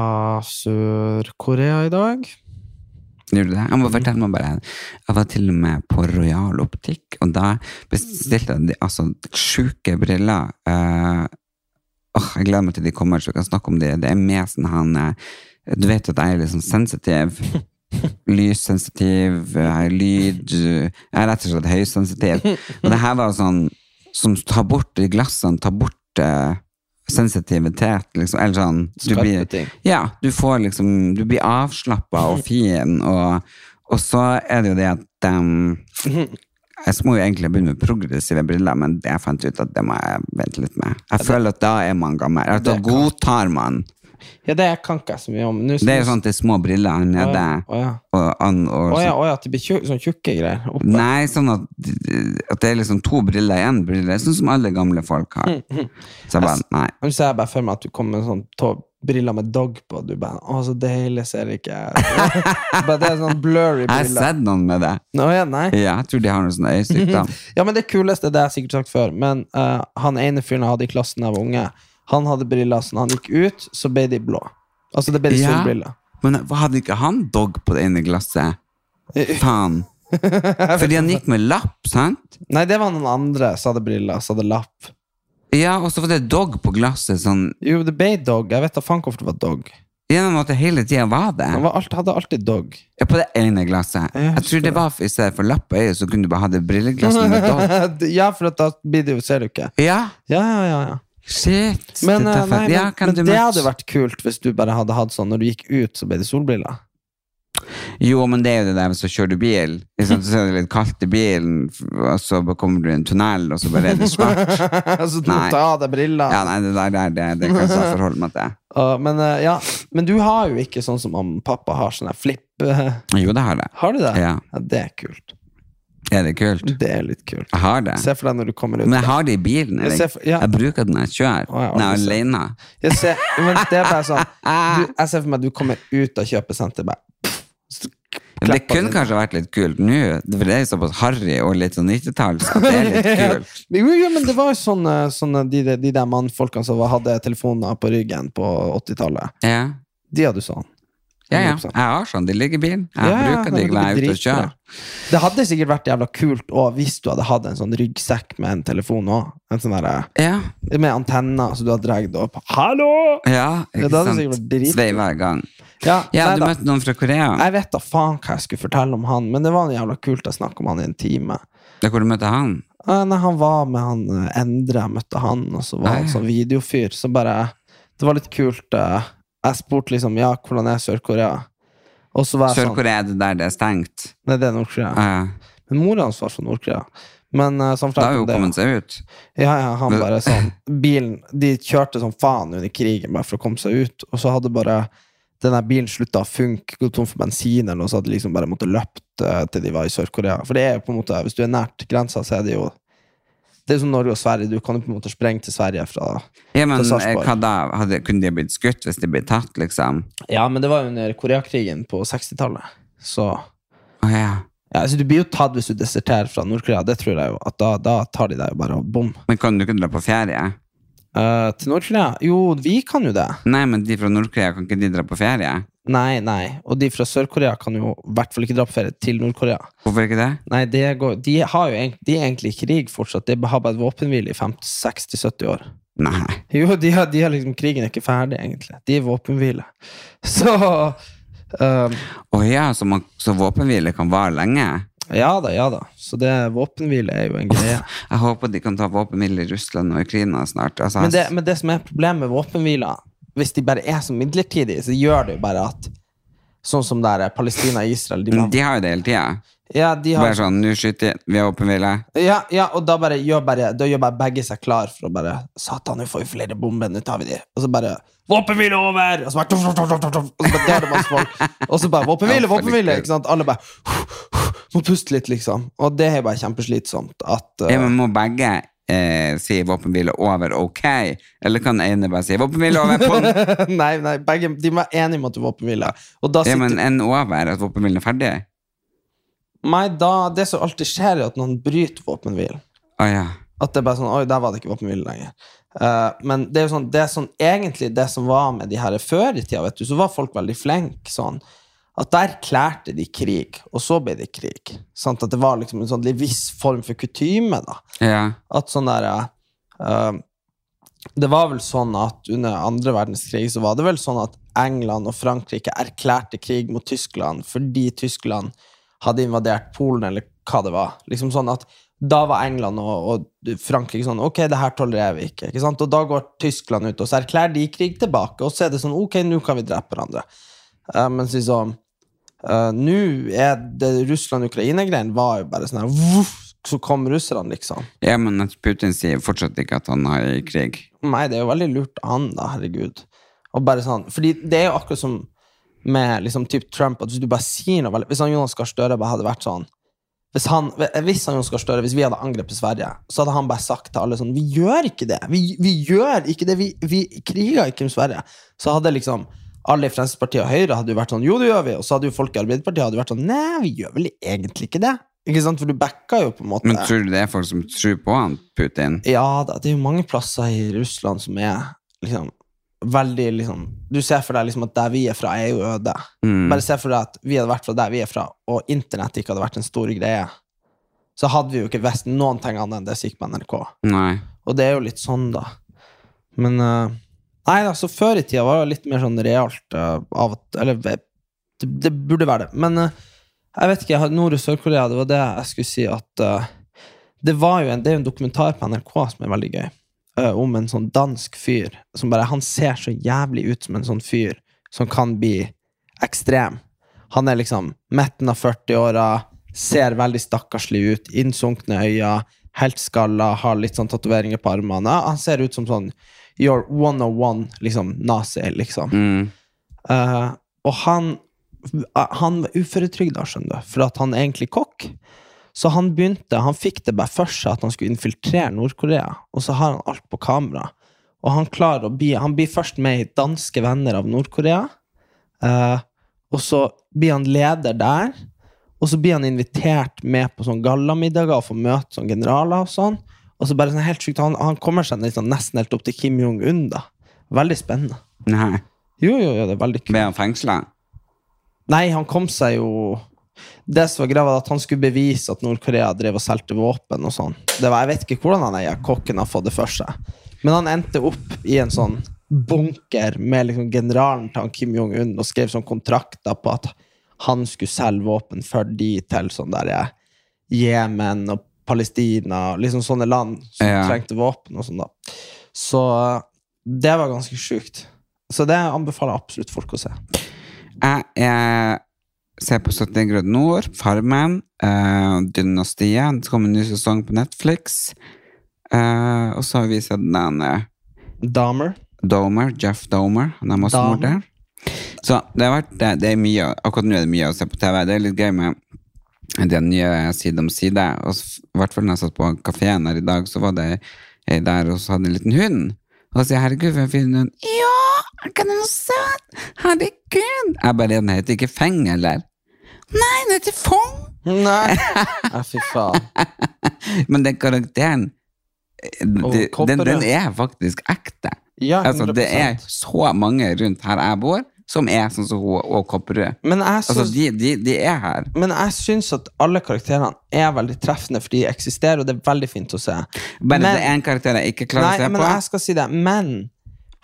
Sør-Korea i dag. Gjorde du det? Jeg må fortelle meg bare Jeg var til og med på Royal Optikk, og da bestilte jeg de, altså sjuke briller. Eh, åh, jeg gleder meg til de kommer, så vi kan snakke om det. Det er med sånn han eh, Du vet at jeg er litt sånn sensitiv. Lyssensitiv, jeg har lyd Jeg er rett og slett høysensitiv. Og det her var sånn som tar bort de glassene, tar bort eh, sensitivitet, liksom. Eller sånn du blir. Ja, du får liksom Du blir avslappa og fin, og, og så er det jo det at um, Jeg må jo egentlig begynne med progressive briller, men jeg fant ut at det må jeg vente litt med. Jeg føler at da er man gammel. At da godtar man. Ja, det kan ikke jeg så mye om. Nå- Det er jo sånn at det er små briller her Å nede. ja, å ja. Og, Å ja, å ja, at det blir tjukk, sånn tjukke greier. Oppe. Nei, sånn at, at det er liksom to briller igjen. Briller, sånn som alle gamle folk har. Mm, Så jeg bare, nei. Nå ser jeg bare for meg at du kommer med sånn briller med dog på. Du bare Å, så deilig, ser ikke Bare Det er sånn blurry Jeg har sett noen med det. Nå, ja, nei. Ja, jeg tror de har noe sånn øyesykdom. Ja, men det kuleste, det har jeg sikkert sagt før, men uh, han ene fyren jeg hadde i klassen da jeg var unge, han hadde briller, så når han gikk ut, så ble de blå. Altså, det ble de Ja. solbriller. Men hadde ikke han dog på det ene glasset? Faen. Fordi han gikk med lapp, sant? Nei, det var noen andre som hadde briller, som hadde lapp. Ja, og så var det dog på glasset sånn Jo, det ble dog. Jeg vet da faen hvorfor det var dog. Gjennom at det hele tida var det. Han var alt, hadde alltid dog. Ja, på det ene glasset. Jeg Jeg tror det var i stedet for lapp på øyet, så kunne du bare ha det brilleglasset med dog. ja, for at da blir det jo, ser du ikke. Ja, Ja, ja, ja. ja. shit. Men, eh, er nei, men, ja, men, kan men du det hadde vært kult hvis du bare hadde hatt sånn når du gikk ut, så ble det solbriller. Jo, men det er jo det der, så kjører du bil, så er det litt kaldt i bilen, og så kommer du i en tunnel, og så bare er det svart. så du Nei. tar av deg briller. Ja, nei, det der, det, det, det kan jeg forholde meg til. Uh, men, uh, ja. men du har jo ikke sånn som mamma og pappa har, sånn flipp. uh, Jo, det har jeg. Har du det? Ja. Det er kult. Er det kult? Det er litt kult. Jeg har det. Se for deg når du kommer ut. Men jeg har det i bilen. Jeg for- ja. Jeg bruker den når jeg kjører. Å, jeg Når jeg er alene. Jeg ser, men det er bare sånn du, Jeg ser for meg at du kommer ut av kjøpesenteret bare Ja, Det kunne kanskje vært litt kult nå, for det er jo såpass harry og litt sånn 90-talls så det er litt kult. Jo, jo, men det var jo sånne, sånne de, de, de der mannfolkene som hadde telefoner på ryggen på 80-tallet. Ja. De hadde sånn. Ja, ja. Jeg har sånn. De ligger i bilen. Jeg Ja, bruker de når jeg er ute og kjører. Det hadde sikkert vært jævla kult også, hvis du hadde hatt en sånn ryggsekk med en telefon òg. En sånn derre Ja. med antenner, så du hadde dratt opp. Hallo! Ja, ikke det hadde sant. Svei hver gang. Ja, Ja, du da. møtte noen fra Korea. Jeg vet da faen hva jeg skulle fortelle om han, men det var jævla kult å snakke om han i en time. Ja, hvor du møtte han? Eh, Nei, han var med han eh, Endre, jeg møtte han, og så var han sånn videofyr. Så bare Det var litt kult. eh, Jeg spurte liksom ja, hvordan er Sør-Korea? Sør-Korea sånn Sør-Korea er det der det er stengt. Nei, det er Nord-Korea. Ja, Men mora hans var fra Nord-Korea. Men uh, da har jo kommet seg ut. Ja, ja, han bare sånn Bilen De kjørte som faen under krigen bare for å komme seg ut, og så hadde bare den der bilen slutta å funke, gått tom for bensin, eller noe, så hadde de liksom bare måttet løpt uh, til de var i Sør-Korea. For det er jo på en måte Hvis du er nært grensa, så er det jo Det er som Norge og Sverige. Du kan jo på en måte sprenge til Sverige fra Ja, men Til eh, Sarpsborg. hva da? Hadde, kunne de blitt skutt hvis de ble tatt, liksom? Ja, men det var jo under Koreakrigen på 60-tallet. Så oh, ja. ja, altså, Du blir jo tatt hvis du deserterer fra Nord-Korea. Det tror jeg jo. At da, da tar de deg jo bare og bom. Men kan du ikke dra på ferie? Uh, til Nord-Korea? Jo, vi kan jo det. Nei, men de fra Nord-Korea, kan ikke de dra på ferie? Nei, nei. Og de fra Sør-Korea kan jo i hvert fall ikke dra på ferie til Nord-Korea. Hvorfor ikke det? Nei, de, går, de, har jo, de er egentlig i krig fortsatt. De har bare våpenhvile i 50-60-70 år. Nei. Jo, de har, de har liksom, krigen er ikke ferdig, egentlig. De er våpenhvile. Så um, oh ja, så, man, så våpenhvile kan vare lenge? Ja da, ja da. Så det våpenhvile er jo en greie. Jeg håper de kan ta våpenhvile i Russland og Ukraina snart. Altså, Men det, men det som er problemet med våpenhviler, hvis de bare er så midlertidige, så gjør det jo bare at Sånn som der er Palestina og Israel. De, bare, de har jo det hele tida. ja, de har, Bare sånn, nå skyter vi, vi har våpenhvile. ja, ja, og da bare gjør, bare, da gjør bare begge seg klar for å bare Satan, nå får vi flere bomber, nå tar vi de. Og så bare Våpenhvile over! Og så bare, tuff, tuff, tuff, tuff, og så bare dør det masse folk. Og så bare Våpenhvile, våpenhvile! Ikke sant? Alle bare Må puste litt, liksom. Og det er bare kjempeslitsomt at uh, Ja, men må begge eh, si våpenhvile over ok? Eller kan ene bare si våpenhvile over På? Nei, nei, begge De være enige om at det er våpenhvile. Ja, men en over, at våpenhvilen er ferdig? Nei, da, det som alltid skjer, er at noen bryter våpenhvilen. Å ja. At det er bare sånn Oi, der var det ikke våpenhvile lenger. Uh, men det er jo sånn, det er sånn egentlig det som var med de her før i tida, vet du, så var folk veldig flinke sånn. At der klærte de krig, og så ble det krig. Sant? At det var liksom en sånn viss form for kutyme. Ja. At sånn der uh, Det var vel sånn at under andre verdenskrig så var det vel sånn at England og Frankrike erklærte krig mot Tyskland fordi Tyskland hadde invadert Polen, eller hva det var. Liksom sånn at da var England og, og Frankrike sånn Ok, det her tolererer vi ikke. ikke sant? Og da går Tyskland ut, og så erklærer de krig tilbake, og så er det sånn Ok, nå kan vi drepe hverandre. Uh, mens liksom uh, Nå er det Russland-Ukraina-greien var jo bare sånn her Så kom russerne, liksom. ja, men at Putin sier fortsatt ikke at han er i krig. Nei, det er jo veldig lurt av han, da, herregud. Og bare sånn, fordi det er jo akkurat som med liksom typ Trump, at hvis du bare sier noe Hvis han Jonas Gahr Støre bare hadde vært sånn hvis han, hvis han Støre, hvis vi hadde angrepet Sverige, så hadde han bare sagt til alle sånn Vi gjør ikke det! Vi, vi gjør ikke det! Vi, vi kriger ikke med Sverige! Så hadde liksom alle i Fremskrittspartiet og Høyre hadde jo vært sånn Jo, det gjør vi! Og så hadde jo folk i Arbeiderpartiet hadde vært sånn Nei, vi gjør vel egentlig ikke det! Ikke sant? For du backa jo på en måte Men tror du det er folk som tror på han, Putin? Ja da, det er jo mange plasser i Russland som er liksom veldig liksom Du ser for deg liksom at der vi er fra, er jo øde. Mm. Bare se for deg at vi hadde vært fra der vi er fra, og internett ikke hadde vært en stor greie. Så hadde vi jo ikke visst noen ting annet enn det som gikk på NRK. Nei. Og det er jo litt sånn, da. Men eh, Nei, altså, før i tida var det litt mer sånn realt uh, av at Eller det, det burde være det. Men uh, jeg vet ikke, Nord- og Sør-Korea, det var det jeg skulle si at uh, Det en, det er jo en dokumentar på NRK som er veldig gøy, eh, om en sånn dansk fyr som bare Han ser så jævlig ut som en sånn fyr som kan bli ekstrem. Han er liksom midten av 40-åra, ser veldig stakkarslig ut, innsunkne øyne, helt skalla, har litt sånn tatoveringer på armene. Han ser ut som sånn You're 101, liksom nazi, liksom. Mm. Uh, og han Han var uføretrygda, skjønner du, for at han er egentlig kokk. Så han begynte, han fikk det bare for seg at han skulle infiltrere Nord-Korea, og så har han alt på kamera. Og han klarer å bli Han blir først med i Danske venner av Nord-Korea. Uh, og så blir han leder der. Og så blir han invitert med på sånn gallamiddager og får møte sånn generaler og sånn. Og så bare sånn helt sykt, han, han kommer seg liksom nesten helt opp til Kim Jong-un, da. Veldig spennende. Nei. Jo, jo, jo, det er veldig kult. Ble han fengsla? Nei, han kom seg jo Det som var greia, var at han skulle bevise at Nord-Korea drev og solgte våpen og sånn. Det var, Jeg vet ikke hvordan han eier kokken har fått det for seg. Men han endte opp i en sånn bunker med liksom generalen til han Kim Jong-un og skrev sånn kontrakter på at han skulle selge våpen for de til sånn der Jemen og Palestina, liksom sånne land som Ja. trengte våpen og sånn, da. Så det var ganske sjukt. Så det anbefaler jeg absolutt folk å se. Jeg, jeg ser på 71 grader nord, Farmen, uh, Dynastiet. Det kommer en ny sesong på Netflix. Uh, og så har vi sett den uh, Dahmer. Domer, Jeff Domer. Han er masse Dahmer. morder. Så det har vært det, det er mye, akkurat nå er det mye å se på TV. Det er litt gøy med den gjør jeg Side om side. Og i hvert fall når jeg satt på kafeen her i dag, så var det ei der og så hadde en liten hund. Og så sier jeg 'herregud, for en fin hund'. Ja, kan den være søt? Herregud. Jeg bare, den heter ikke Feng, eller? Nei, den heter Fong. Nei! Ja, fy faen. Men den karakteren eh, den, den er faktisk ekte. Ja, 100%. Altså, det er så mange rundt her jeg bor, som er sånn som hun og Kopperud. Altså, de, de, de er her. men jeg syns at alle karakterene er veldig treffende, for de eksisterer, og det er veldig fint å se. Bare Men- det er en karakter jeg ikke klarer Nei, å se men på. jeg skal si det. Men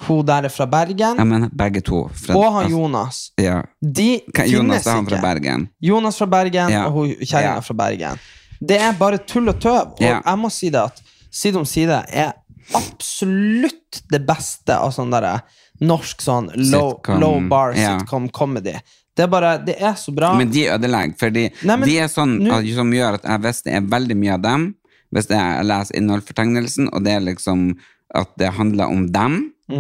hun der er fra Bergen, Ja, men begge to. Fra, og han altså, Jonas. Ja. De Jonas, finnes er han fra Bergen. Jonas fra Bergen, Ja. og hun kjerringa Ja. fra Bergen. Det er bare tull og tøv. Og jeg må si det at Side om side er absolutt det beste av sånn derre norsk sånn low, Sitcom, low bar ja. sitcom comedy. Det er bare Det er så bra. Men de ødelegger, for de, de er sånn nu, som gjør at jeg, hvis det er veldig mye av dem, hvis jeg leser innholdsfortegnelsen, og det er liksom at det handler om dem,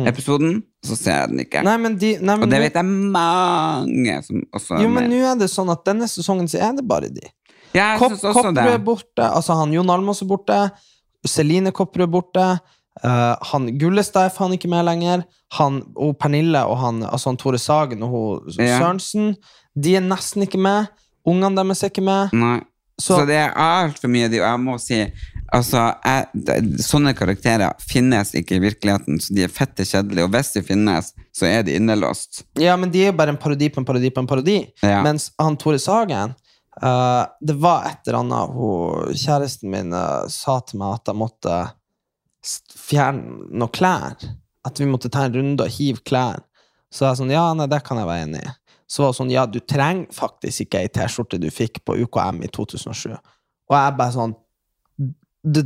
episoden, så ser jeg den ikke. Mm. Nei, men de nei, men og det vet jeg mange som også Jo, men nå er det sånn at denne sesongen så er det bare de. Ja, Kopp, Kopperud er borte. Altså, han Jon Almaas er borte. Celine Kopperud er borte. Eh, han Gullestad er faen ikke med lenger. Han, og Pernille og han, altså han Tore Sagen og hun Ja. Sørensen De er nesten ikke med. Ungene deres er ikke med. Nei. Så, Så, det er altfor mye. Og jeg må si altså, jeg, sånne karakterer finnes ikke i virkeligheten, så de er fette kjedelige. Og hvis de finnes, så er de innelåst. Ja, men de er jo bare en parodi på en parodi på en parodi. Ja. Mens han Tore Sagen uh, Det var et eller annet hun, Kjæresten min uh, sa til meg at jeg måtte fjerne noen klær. At vi måtte ta en runde og hive klær. Så jeg sånn, ja, nei, det kan jeg være enig i. Så var det sånn, ja, du trenger faktisk ikke ei T-skjorte du fikk på UKM i 2007. Og jeg bare sånn det,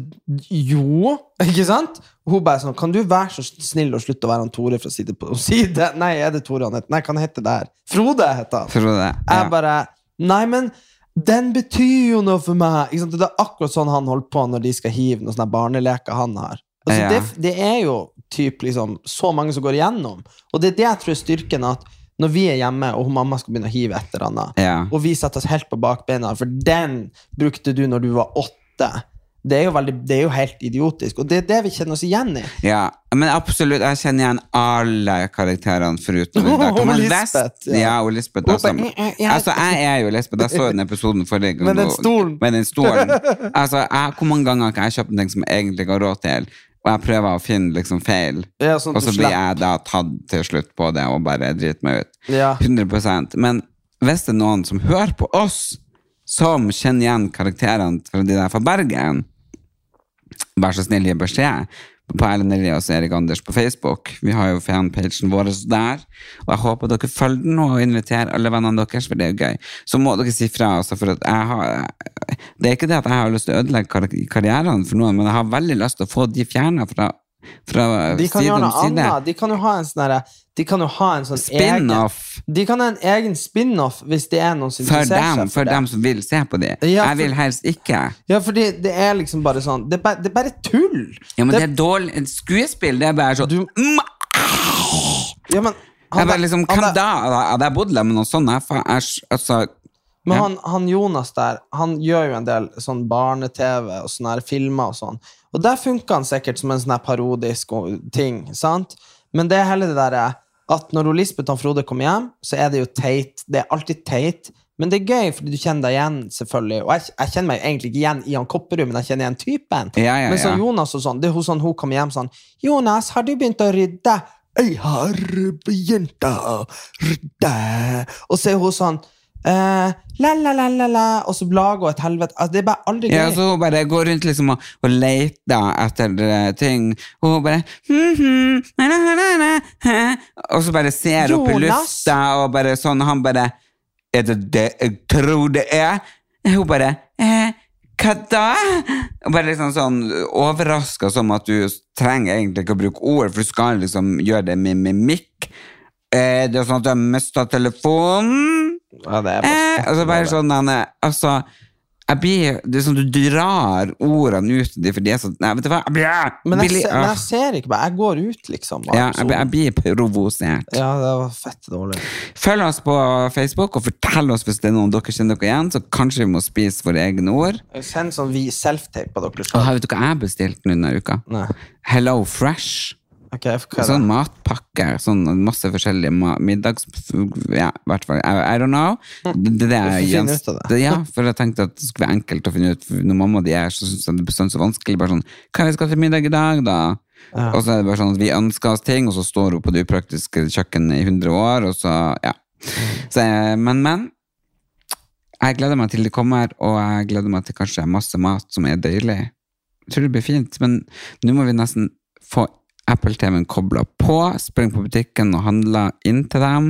Jo, ikke sant? Og hun bare sånn Kan du være så snill å slutte å være han Tore fra side på side? Nei, er det Tore han heter? Nei, kan han hete det her? Frode heter han. Frode. Jeg bare Nei, men den betyr jo noe for meg. Ikke sant? Det er akkurat sånn han holder på når de skal hive noen sånne barneleker han har. Altså, Ja. det, det er jo typ liksom så mange som går igjennom. Og det er det jeg tror er styrken. At når vi er hjemme, og mamma skal begynne å hive et eller annet, Ja. og vi setter oss helt på bakbeina, for den brukte du når du var åtte. Det er veldig, det er jo helt idiotisk, og det er det vi kjenner oss igjen i. Ja, men absolutt, jeg kjenner igjen alle karakterene foruten Ida. Og Lisbeth, ja. Ja, og Lisbeth. Hun Altså, «Jeg- jeg- altså, jeg er jo Lisbeth. Jeg så den episoden forrige gang. Med den stolen. Med den stolen. Altså, jeg, hvor mange ganger har ikke jeg kjøpt en ting som jeg egentlig ikke har råd til, og jeg prøver å finne liksom feil, Ja, sånn og så blir jeg da tatt til slutt på det og bare driter meg ut. Ja. 100% Men hvis det er noen som hører på oss, som kjenner igjen karakterene fra de der fra Bergen, vær så snill, gi beskjed på Erlend Elias og Erik Anders på Facebook. Vi har jo fanpagen vår der, og jeg håper dere følger den og inviterer alle vennene deres, for det er jo gøy. Så må dere si fra, altså, for har Det er ikke det at jeg har lyst til å ødelegge kar karrieren for noen, men jeg har veldig lyst til å få de fjerna fra, fra De kan gjøre noe annet. De kan jo ha en sånn derre- De kan jo ha en sånn Spin-off. egen De kan ha en egen spin-off hvis det er noen som For interesserer dem, seg for det. dem som vil se på dem. Ja, jeg vil helst ikke. Ja, fordi det er liksom bare sånn Det bare, det er bare tull! Ja, men det, det, er dårlig skuespill. Det er bare sånn Du- Mm, ja, men Jeg han, bare liksom, han, Hvem da? Hadde jeg bodd der med noe sånt? Jeg, jeg, altså, Men han, han Jonas der, han gjør jo en del sånn barne-TV og sånne her filmer og sånn. Og der funker han sikkert som en sånn parodisk ting, sant? Men det er heller det derre at når Lisbeth og Frode kommer hjem, så er det jo teit. Det er alltid teit. Men det er gøy, fordi du kjenner deg igjen, selvfølgelig. Og jeg, jeg kjenner meg egentlig ikke igjen i han Kopperud, men jeg kjenner igjen typen. Ja, ja, Men så. Jonas og sånn, det er hun sånn, hun kommer hjem sånn Jonas, har du begynt å rydde? Jeg har begynt å rydde. Og så er hun sånn eh, la, la, la, la, la, og så lager hun et helvete. Altså, det er bare aldri gøy. ja, så hun bare går rundt liksom og, og leter etter uh, ting, og hun bare hm, na, na, na, na. Og så bare ser opp i lufta, og bare sånn, han bare Er det det jeg tror det er? Hun bare eh, hva da? Og bare liksom sånn overraska som at du trenger egentlig ikke å bruke ord, for du skal liksom gjøre det med mimikk. Eh, det er sånn at du har mista telefonen. Ja, det er bare Eh, altså bare sånn Anne, altså jeg blir, Det er sånn du drar ordene ut av de, er sånn Nei, vet du hva? Jeg blir, men, jeg men jeg ser ikke bare. Jeg går ut, liksom. ja, jeg, jeg blir provosert. ja, det var fett dårlig. Følg oss på Facebook, og fortell oss hvis det er noen dere kjenner dere igjen, så kanskje vi må spise våre egne ord. Send sånn vi self-tape på dere Og selv. vet du hva jeg bestilte nå denne uka? Nei. Hello Fresh. Ok, hva det? Sånn matpakke, sånn masse forskjellige ma middags... Ja, i hvert fall. I, I don't know. Det, det, det er Jens- det. Ja, for jeg tenkte at det skulle være enkelt å finne ut. Når mamma og de er, så syns jeg det er så vanskelig. Bare sånn Hva vi skal til middag i dag, da? Og så er det bare sånn at vi ønsker oss ting, og så står hun på det upraktiske kjøkkenet i 100 år, og så Ja. Så, men, men. Jeg gleder meg til det kommer, og jeg gleder meg til kanskje masse mat som er deilig. Jeg tror det blir fint, men nå må vi nesten få Apple TV-en kobla på, springe på butikken og handle inn til dem,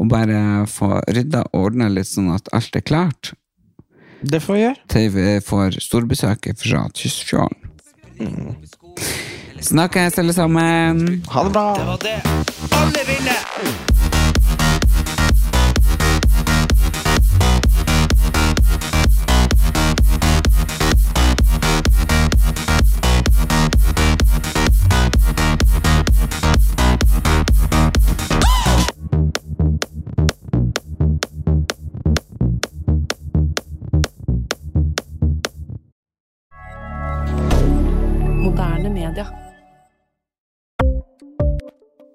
og bare få rydda og ordna litt sånn at alt er klart Det får vi gjøre. til vi får storbesøk fra Tysfjorden. Snakkes, alle sammen! Ha det bra. Det var det. Alle vinner!